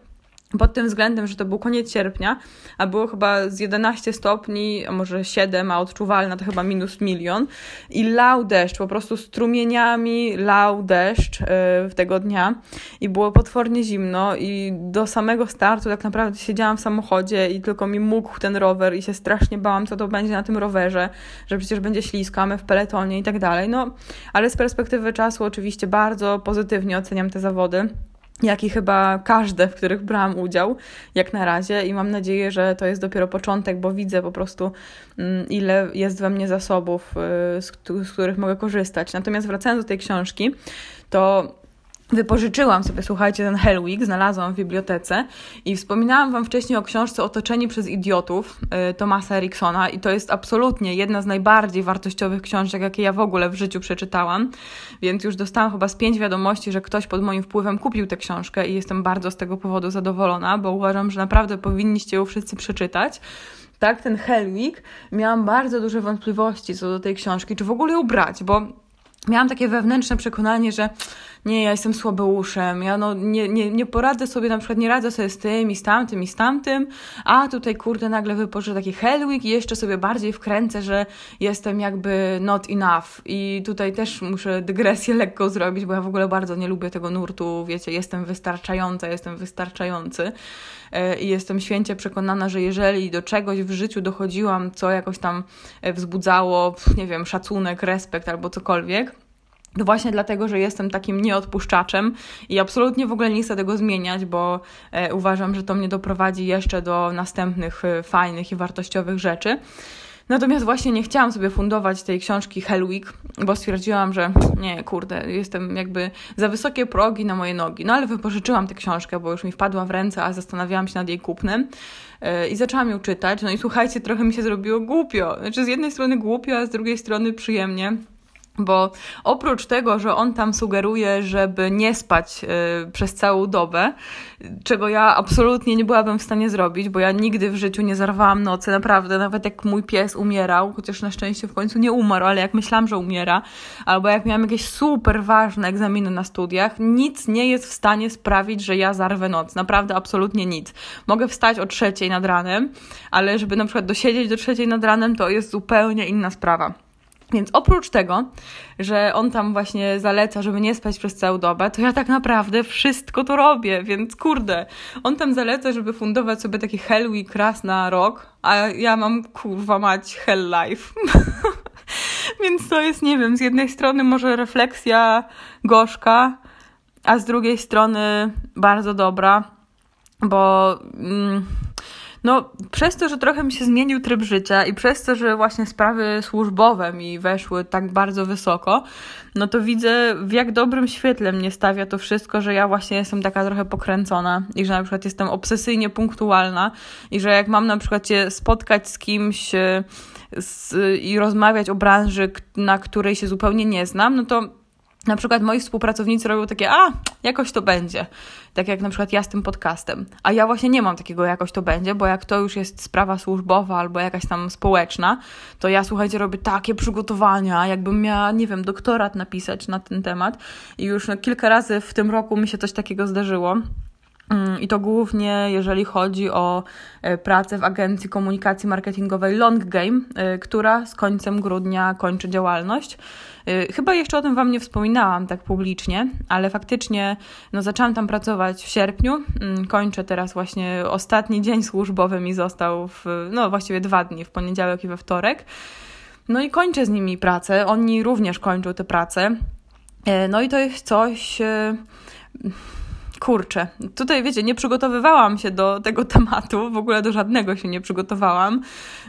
pod tym względem, że to był koniec sierpnia, a było chyba z 11 stopni, a może 7, a odczuwalna to chyba minus milion. I lał deszcz, po prostu strumieniami lał deszcz yy, tego dnia. I było potwornie zimno i do samego startu tak naprawdę siedziałam w samochodzie i tylko mi mógł ten rower i się strasznie bałam, co to będzie na tym rowerze, że przecież będzie ślisko, my w peletonie i tak dalej. No, ale z perspektywy czasu oczywiście bardzo pozytywnie oceniam te zawody jak i chyba każde, w których brałam udział, jak na razie, i mam nadzieję, że to jest dopiero początek, bo widzę po prostu, mm, ile jest we mnie zasobów, y, z których mogę korzystać. Natomiast wracając do tej książki, to Wypożyczyłam sobie, słuchajcie, ten Hell Week, znalazłam w bibliotece i wspominałam Wam wcześniej o książce Otoczeni przez idiotów y, Tomasa Eriksona i to jest absolutnie jedna z najbardziej wartościowych książek, jakie ja w ogóle w życiu przeczytałam, więc już dostałam chyba z pięć wiadomości, że ktoś pod moim wpływem kupił tę książkę i jestem bardzo z tego powodu zadowolona, bo uważam, że naprawdę powinniście ją wszyscy przeczytać. Tak, ten Hell Week, miałam bardzo duże wątpliwości co do tej książki, czy w ogóle ją brać, bo miałam takie wewnętrzne przekonanie, że nie, ja jestem słabeuszem, ja no nie, nie, nie poradzę sobie, na przykład nie radzę sobie z tym i z tamtym i z tamtym, a tutaj kurde nagle wypożyczę taki Hellwig i jeszcze sobie bardziej wkręcę, że jestem jakby not enough. I tutaj też muszę dygresję lekko zrobić, bo ja w ogóle bardzo nie lubię tego nurtu, wiecie, jestem wystarczająca, jestem wystarczający. E, i jestem święcie przekonana, że jeżeli do czegoś w życiu dochodziłam, co jakoś tam e, wzbudzało, nie wiem, szacunek, respekt albo cokolwiek, no właśnie dlatego, że jestem takim nieodpuszczaczem i absolutnie w ogóle nie chcę tego zmieniać, bo e, uważam, że to mnie doprowadzi jeszcze do następnych e, fajnych i wartościowych rzeczy. Natomiast właśnie nie chciałam sobie fundować tej książki Hell Week, bo stwierdziłam, że nie, kurde, jestem jakby za wysokie progi na moje nogi. No ale wypożyczyłam tę książkę, bo już mi wpadła w ręce, a zastanawiałam się nad jej kupnem. E, I zaczęłam ją czytać. No i słuchajcie, trochę mi się zrobiło głupio. Znaczy, z jednej strony głupio, a z drugiej strony przyjemnie bo oprócz tego, że on tam sugeruje, żeby nie spać y, przez całą dobę, czego ja absolutnie nie byłabym w stanie zrobić, bo ja nigdy w życiu nie zarwałam nocy, naprawdę, nawet jak mój pies umierał, chociaż na szczęście w końcu nie umarł, ale jak myślałam, że umiera, albo jak miałam jakieś super ważne egzaminy na studiach, nic nie jest w stanie sprawić, że ja zarwę noc. Naprawdę, absolutnie nic. Mogę wstać o trzeciej nad ranem, ale żeby na przykład dosiedzieć do trzeciej nad ranem, to jest zupełnie inna sprawa. Więc oprócz tego, że on tam właśnie zaleca, żeby nie spać przez całą dobę, to ja tak naprawdę wszystko to robię, więc kurde, on tam zaleca, żeby fundować sobie taki Hell Week raz na rok, a ja mam kurwa mać Hell Life. więc to jest, nie wiem, z jednej strony może refleksja gorzka, a z drugiej strony bardzo dobra, bo... Mm, no, przez to, że trochę mi się zmienił tryb życia i przez to, że właśnie sprawy służbowe mi weszły tak bardzo wysoko, no to widzę, w jak dobrym świetle mnie stawia to wszystko, że ja właśnie jestem taka trochę pokręcona i że na przykład jestem obsesyjnie punktualna i że jak mam na przykład się spotkać z kimś e, z, i rozmawiać o branży, na której się zupełnie nie znam, no to na przykład moi współpracownicy robią takie, a jakoś to będzie. Tak jak na przykład ja z tym podcastem. A ja właśnie nie mam takiego jakoś to będzie, bo jak to już jest sprawa służbowa albo jakaś tam społeczna, to ja słuchajcie, robię takie przygotowania, jakbym miała, nie wiem, doktorat napisać na ten temat. I już no, kilka razy w tym roku mi się coś takiego zdarzyło. Mm, I to głównie jeżeli chodzi o e, pracę w agencji komunikacji marketingowej Long Game, e, która z końcem grudnia kończy działalność. E, chyba jeszcze o tym Wam nie wspominałam tak publicznie, ale faktycznie no, zaczęłam tam pracować w sierpniu. Mm, kończę teraz właśnie ostatni dzień służbowy mi został, w, no właściwie dwa dni, w poniedziałek i we wtorek. No i kończę z nimi pracę. Oni również kończą tę pracę. No i to jest coś kurczę, tutaj wiecie, nie przygotowywałam się do tego tematu, w ogóle do żadnego się nie przygotowałam,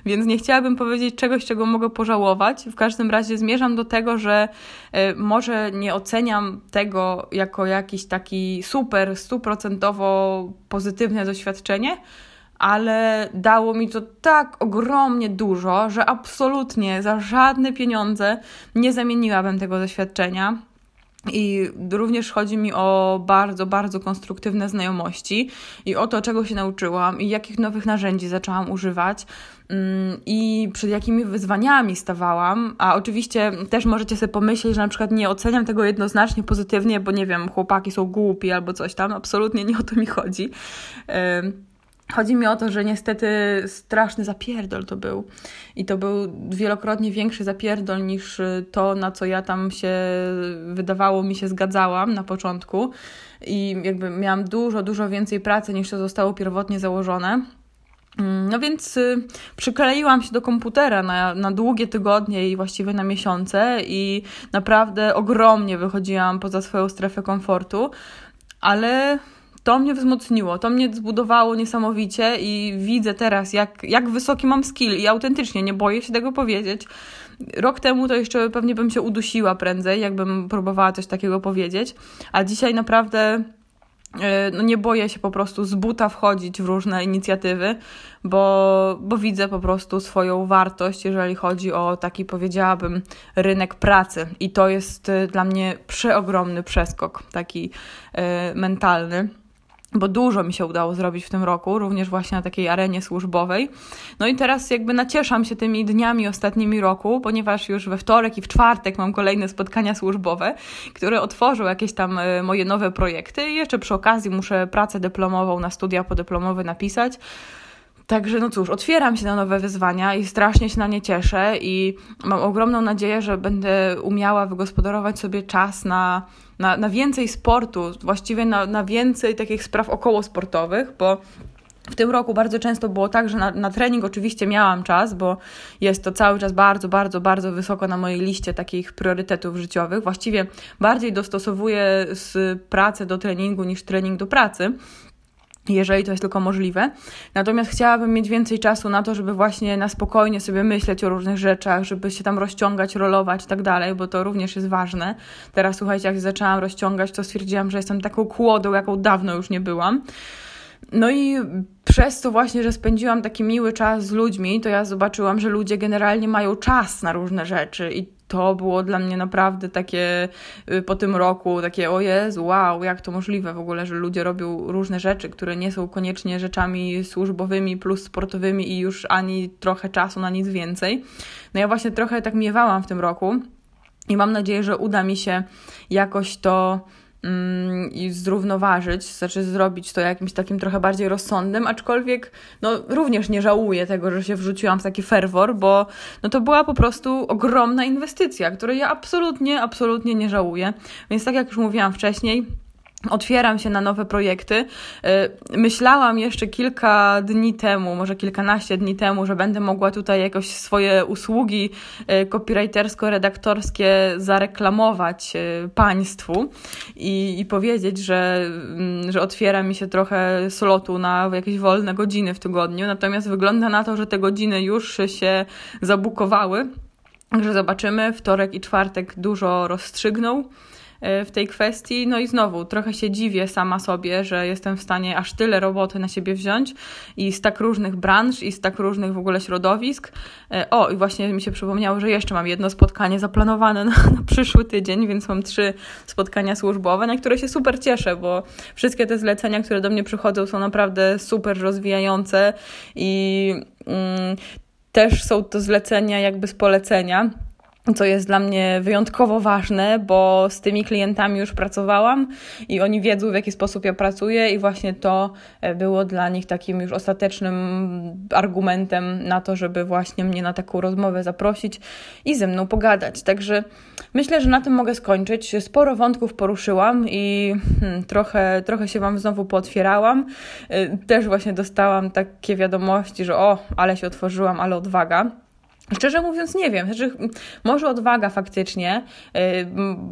więc nie chciałabym powiedzieć czegoś, czego mogę pożałować. W każdym razie zmierzam do tego, że y, może nie oceniam tego jako jakiś taki super, stuprocentowo pozytywne doświadczenie, ale dało mi to tak ogromnie dużo, że absolutnie za żadne pieniądze nie zamieniłabym tego doświadczenia. I również chodzi mi o bardzo, bardzo konstruktywne znajomości i o to, czego się nauczyłam i jakich nowych narzędzi zaczęłam używać mm, i przed jakimi wyzwaniami stawałam. A oczywiście też możecie sobie pomyśleć, że na przykład nie oceniam tego jednoznacznie pozytywnie, bo nie wiem, chłopaki są głupi albo coś tam. Absolutnie nie o to mi chodzi. Chodzi mi o to, że niestety straszny zapierdol to był. I to był wielokrotnie większy zapierdol niż to, na co ja tam się wydawało mi się zgadzałam na początku. I jakby miałam dużo, dużo więcej pracy niż to zostało pierwotnie założone. Mm, no więc y, przykleiłam się do komputera na, na długie tygodnie i właściwie na miesiące i naprawdę ogromnie wychodziłam poza swoją strefę komfortu, ale to mnie wzmocniło, to mnie zbudowało niesamowicie i widzę teraz, jak, jak wysoki mam skill i autentycznie nie boję się tego powiedzieć. Rok temu to jeszcze pewnie bym się udusiła prędzej, jakbym próbowała coś takiego powiedzieć, a dzisiaj naprawdę e, no nie boję się po prostu z buta wchodzić w różne inicjatywy, bo, bo widzę po prostu swoją wartość, jeżeli chodzi o taki, powiedziałabym, rynek pracy. I to jest e, dla mnie przeogromny przeskok, taki y, mentalny bo dużo mi się udało zrobić w tym roku, również właśnie na takiej arenie służbowej. No i teraz jakby nacieszam się tymi dniami ostatnimi roku, ponieważ już we wtorek i w czwartek mam kolejne spotkania służbowe, które otworzą jakieś tam e, moje nowe projekty i jeszcze przy okazji muszę pracę dyplomową na studia podyplomowe napisać. Także no cóż, otwieram się na nowe wyzwania i strasznie się na nie cieszę i mam ogromną nadzieję, że będę umiała wygospodarować sobie czas na, na, na więcej sportu, właściwie na, na więcej takich spraw okołosportowych, bo w tym roku bardzo często było tak, że na, na, trening oczywiście miałam czas, bo jest to cały czas bardzo, bardzo, bardzo wysoko na mojej liście takich priorytetów życiowych. Właściwie bardziej dostosowuję z pracy do treningu niż trening do pracy jeżeli to jest tylko możliwe. Natomiast chciałabym mieć więcej czasu na to, żeby właśnie na spokojnie sobie myśleć o różnych rzeczach, żeby się tam rozciągać, rolować i tak dalej, bo to również jest ważne. Teraz słuchajcie, jak zaczęłam rozciągać, to stwierdziłam, że jestem taką kłodą, jaką dawno już nie byłam. No i przez to właśnie, że spędziłam taki miły czas z ludźmi, to ja zobaczyłam, że ludzie generalnie mają czas na różne rzeczy i to było dla mnie naprawdę takie y, po tym roku, takie o Jezu, wow, jak to możliwe w ogóle, że ludzie robią różne rzeczy, które nie są koniecznie rzeczami służbowymi plus sportowymi i już ani trochę czasu na nic więcej. No ja właśnie trochę tak miewałam w tym roku i mam nadzieję, że uda mi się jakoś to i zrównoważyć, znaczy zrobić to jakimś takim trochę bardziej rozsądnym, aczkolwiek no, również nie żałuję tego, że się wrzuciłam w taki ferwor, bo no, to była po prostu ogromna inwestycja, której ja absolutnie, absolutnie nie żałuję. Więc tak jak już mówiłam wcześniej, Otwieram się na nowe projekty. Y, myślałam jeszcze kilka dni temu, może kilkanaście dni temu, że będę mogła tutaj jakoś swoje usługi y, copywritersko-redaktorskie zareklamować y, Państwu i, i powiedzieć, że, mm, że otwiera mi się trochę slotu na jakieś wolne godziny w tygodniu. Natomiast wygląda na to, że te godziny już się zabukowały. Także zobaczymy. Wtorek i czwartek dużo rozstrzygną. W tej kwestii. No i znowu, trochę się dziwię sama sobie, że jestem w stanie aż tyle roboty na siebie wziąć i z tak różnych branż i z tak różnych w ogóle środowisk. E, o, i właśnie mi się przypomniało, że jeszcze mam jedno spotkanie zaplanowane na, na przyszły tydzień, więc mam trzy spotkania służbowe, na które się super cieszę, bo wszystkie te zlecenia, które do mnie przychodzą, są naprawdę super rozwijające i mm, też są to zlecenia jakby z polecenia co jest dla mnie wyjątkowo ważne, bo z tymi klientami już pracowałam i oni wiedzą, w jaki sposób ja pracuję, i właśnie to e, było dla nich takim już ostatecznym argumentem na to, żeby właśnie mnie na taką rozmowę zaprosić i ze mną pogadać. Także myślę, że na tym mogę skończyć. Sporo wątków poruszyłam i hmm, trochę, trochę się Wam znowu pootwierałam. E, też właśnie dostałam takie wiadomości, że o, ale się otworzyłam, ale odwaga. Szczerze mówiąc, nie wiem. Znaczy, może odwaga faktycznie. Y,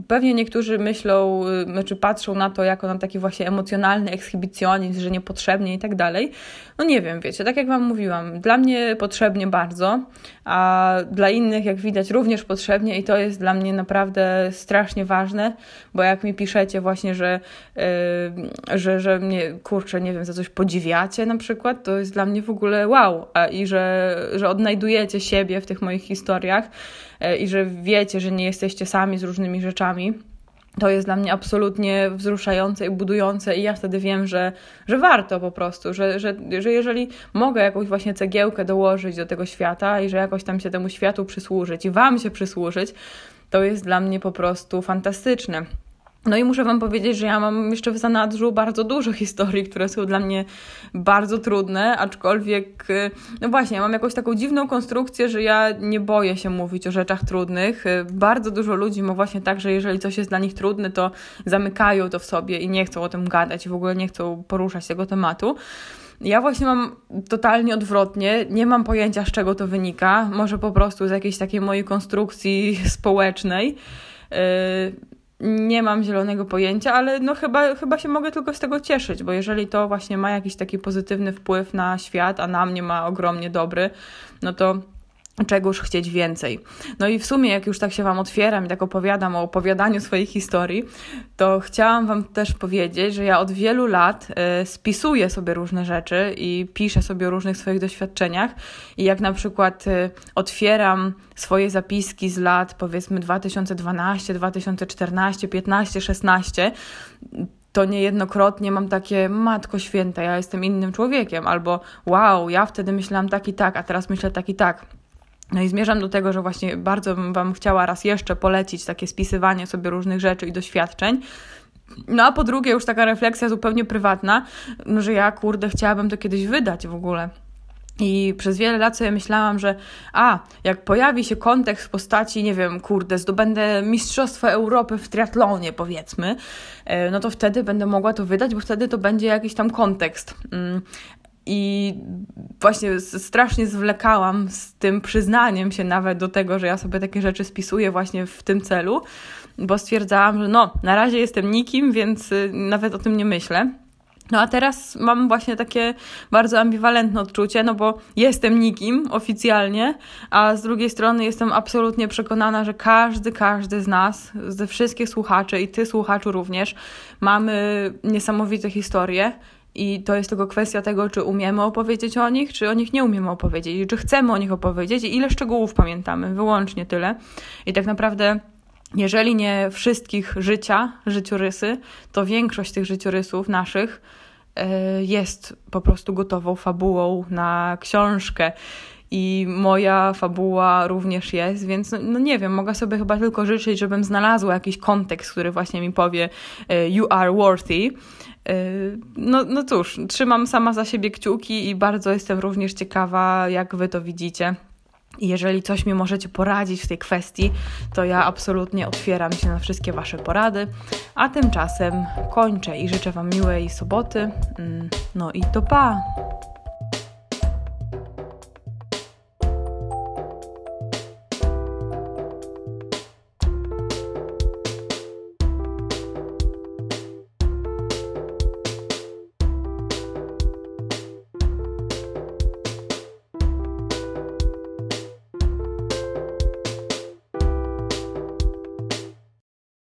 pewnie niektórzy myślą, y, znaczy patrzą na to jako na taki właśnie emocjonalny ekshibicjonizm, że niepotrzebnie i tak dalej. No nie wiem, wiecie, tak jak Wam mówiłam, dla mnie potrzebnie bardzo, a dla innych, jak widać, również potrzebnie i to jest dla mnie naprawdę strasznie ważne, bo jak mi piszecie właśnie, że, yy, że, że mnie, kurczę, nie wiem, za coś podziwiacie na przykład, to jest dla mnie w ogóle wow. A, I że, że odnajdujecie siebie w tych moich historiach yy, i że wiecie, że nie jesteście sami z różnymi rzeczami to jest dla mnie absolutnie wzruszające i budujące, i ja wtedy wiem, że, że warto po prostu, że, że, że jeżeli mogę jakąś właśnie cegiełkę dołożyć do tego świata i że jakoś tam się temu światu przysłużyć i Wam się przysłużyć, to jest dla mnie po prostu fantastyczne. No i muszę Wam powiedzieć, że ja mam jeszcze w zanadrzu bardzo dużo historii, które są dla mnie bardzo trudne, aczkolwiek, y, no właśnie, ja mam jakąś taką dziwną konstrukcję, że ja nie boję się mówić o rzeczach trudnych. Y, bardzo dużo ludzi ma właśnie tak, że jeżeli coś jest dla nich trudne, to zamykają to w sobie i nie chcą o tym gadać w ogóle nie chcą poruszać tego tematu. Ja właśnie mam totalnie odwrotnie, nie mam pojęcia z czego to wynika, może po prostu z jakiejś takiej mojej konstrukcji społecznej. Yy, nie mam zielonego pojęcia, ale no chyba, chyba się mogę tylko z tego cieszyć, bo jeżeli to właśnie ma jakiś taki pozytywny wpływ na świat, a na mnie ma ogromnie dobry, no to czegoż chcieć więcej. No i w sumie, jak już tak się Wam otwieram i tak opowiadam o opowiadaniu swojej historii, to chciałam Wam też powiedzieć, że ja od wielu lat y, spisuję sobie różne rzeczy i piszę sobie o różnych swoich doświadczeniach. I jak na przykład y, otwieram swoje zapiski z lat powiedzmy 2012, 2014, 15, 16, to niejednokrotnie mam takie, matko święta, ja jestem innym człowiekiem, albo wow, ja wtedy myślałam tak i tak, a teraz myślę tak i tak. No i zmierzam do tego, że właśnie bardzo bym Wam chciała raz jeszcze polecić takie spisywanie sobie różnych rzeczy i doświadczeń. No a po drugie, już taka refleksja zupełnie prywatna, że ja, kurde, chciałabym to kiedyś wydać w ogóle. I przez wiele lat sobie myślałam, że a, jak pojawi się kontekst w postaci, nie wiem, kurde, zdobędę Mistrzostwo Europy w triatlonie, powiedzmy, e, no to wtedy będę mogła to wydać, bo wtedy to będzie jakiś tam kontekst. I właśnie strasznie zwlekałam z tym przyznaniem się nawet do tego, że ja sobie takie rzeczy spisuję właśnie w tym celu, bo stwierdzałam, że no, na razie jestem nikim, więc y, nawet o tym nie myślę. No a teraz mam właśnie takie bardzo ambiwalentne odczucie, no bo jestem nikim oficjalnie, a z drugiej strony jestem absolutnie przekonana, że każdy, każdy z nas, ze wszystkich słuchaczy i ty słuchaczu również, mamy niesamowite historie i to jest tylko kwestia tego, czy umiemy opowiedzieć o nich, czy o nich nie umiemy opowiedzieć, czy chcemy o nich opowiedzieć i ile szczegółów pamiętamy. Wyłącznie tyle. I tak naprawdę. Jeżeli nie wszystkich życia, życiorysy, to większość tych życiorysów naszych e, jest po prostu gotową fabułą na książkę. I moja fabuła również jest, więc no, no, nie wiem, mogę sobie chyba tylko życzyć, żebym znalazła jakiś kontekst, który właśnie mi powie e, You are worthy. Yy, no, no cóż, trzymam sama za siebie kciuki i bardzo jestem również ciekawa, jak Wy to widzicie. Jeżeli coś mi możecie poradzić w tej kwestii, to ja absolutnie otwieram się na wszystkie Wasze porady. A tymczasem kończę i życzę Wam miłej soboty. Mm, no i to pa!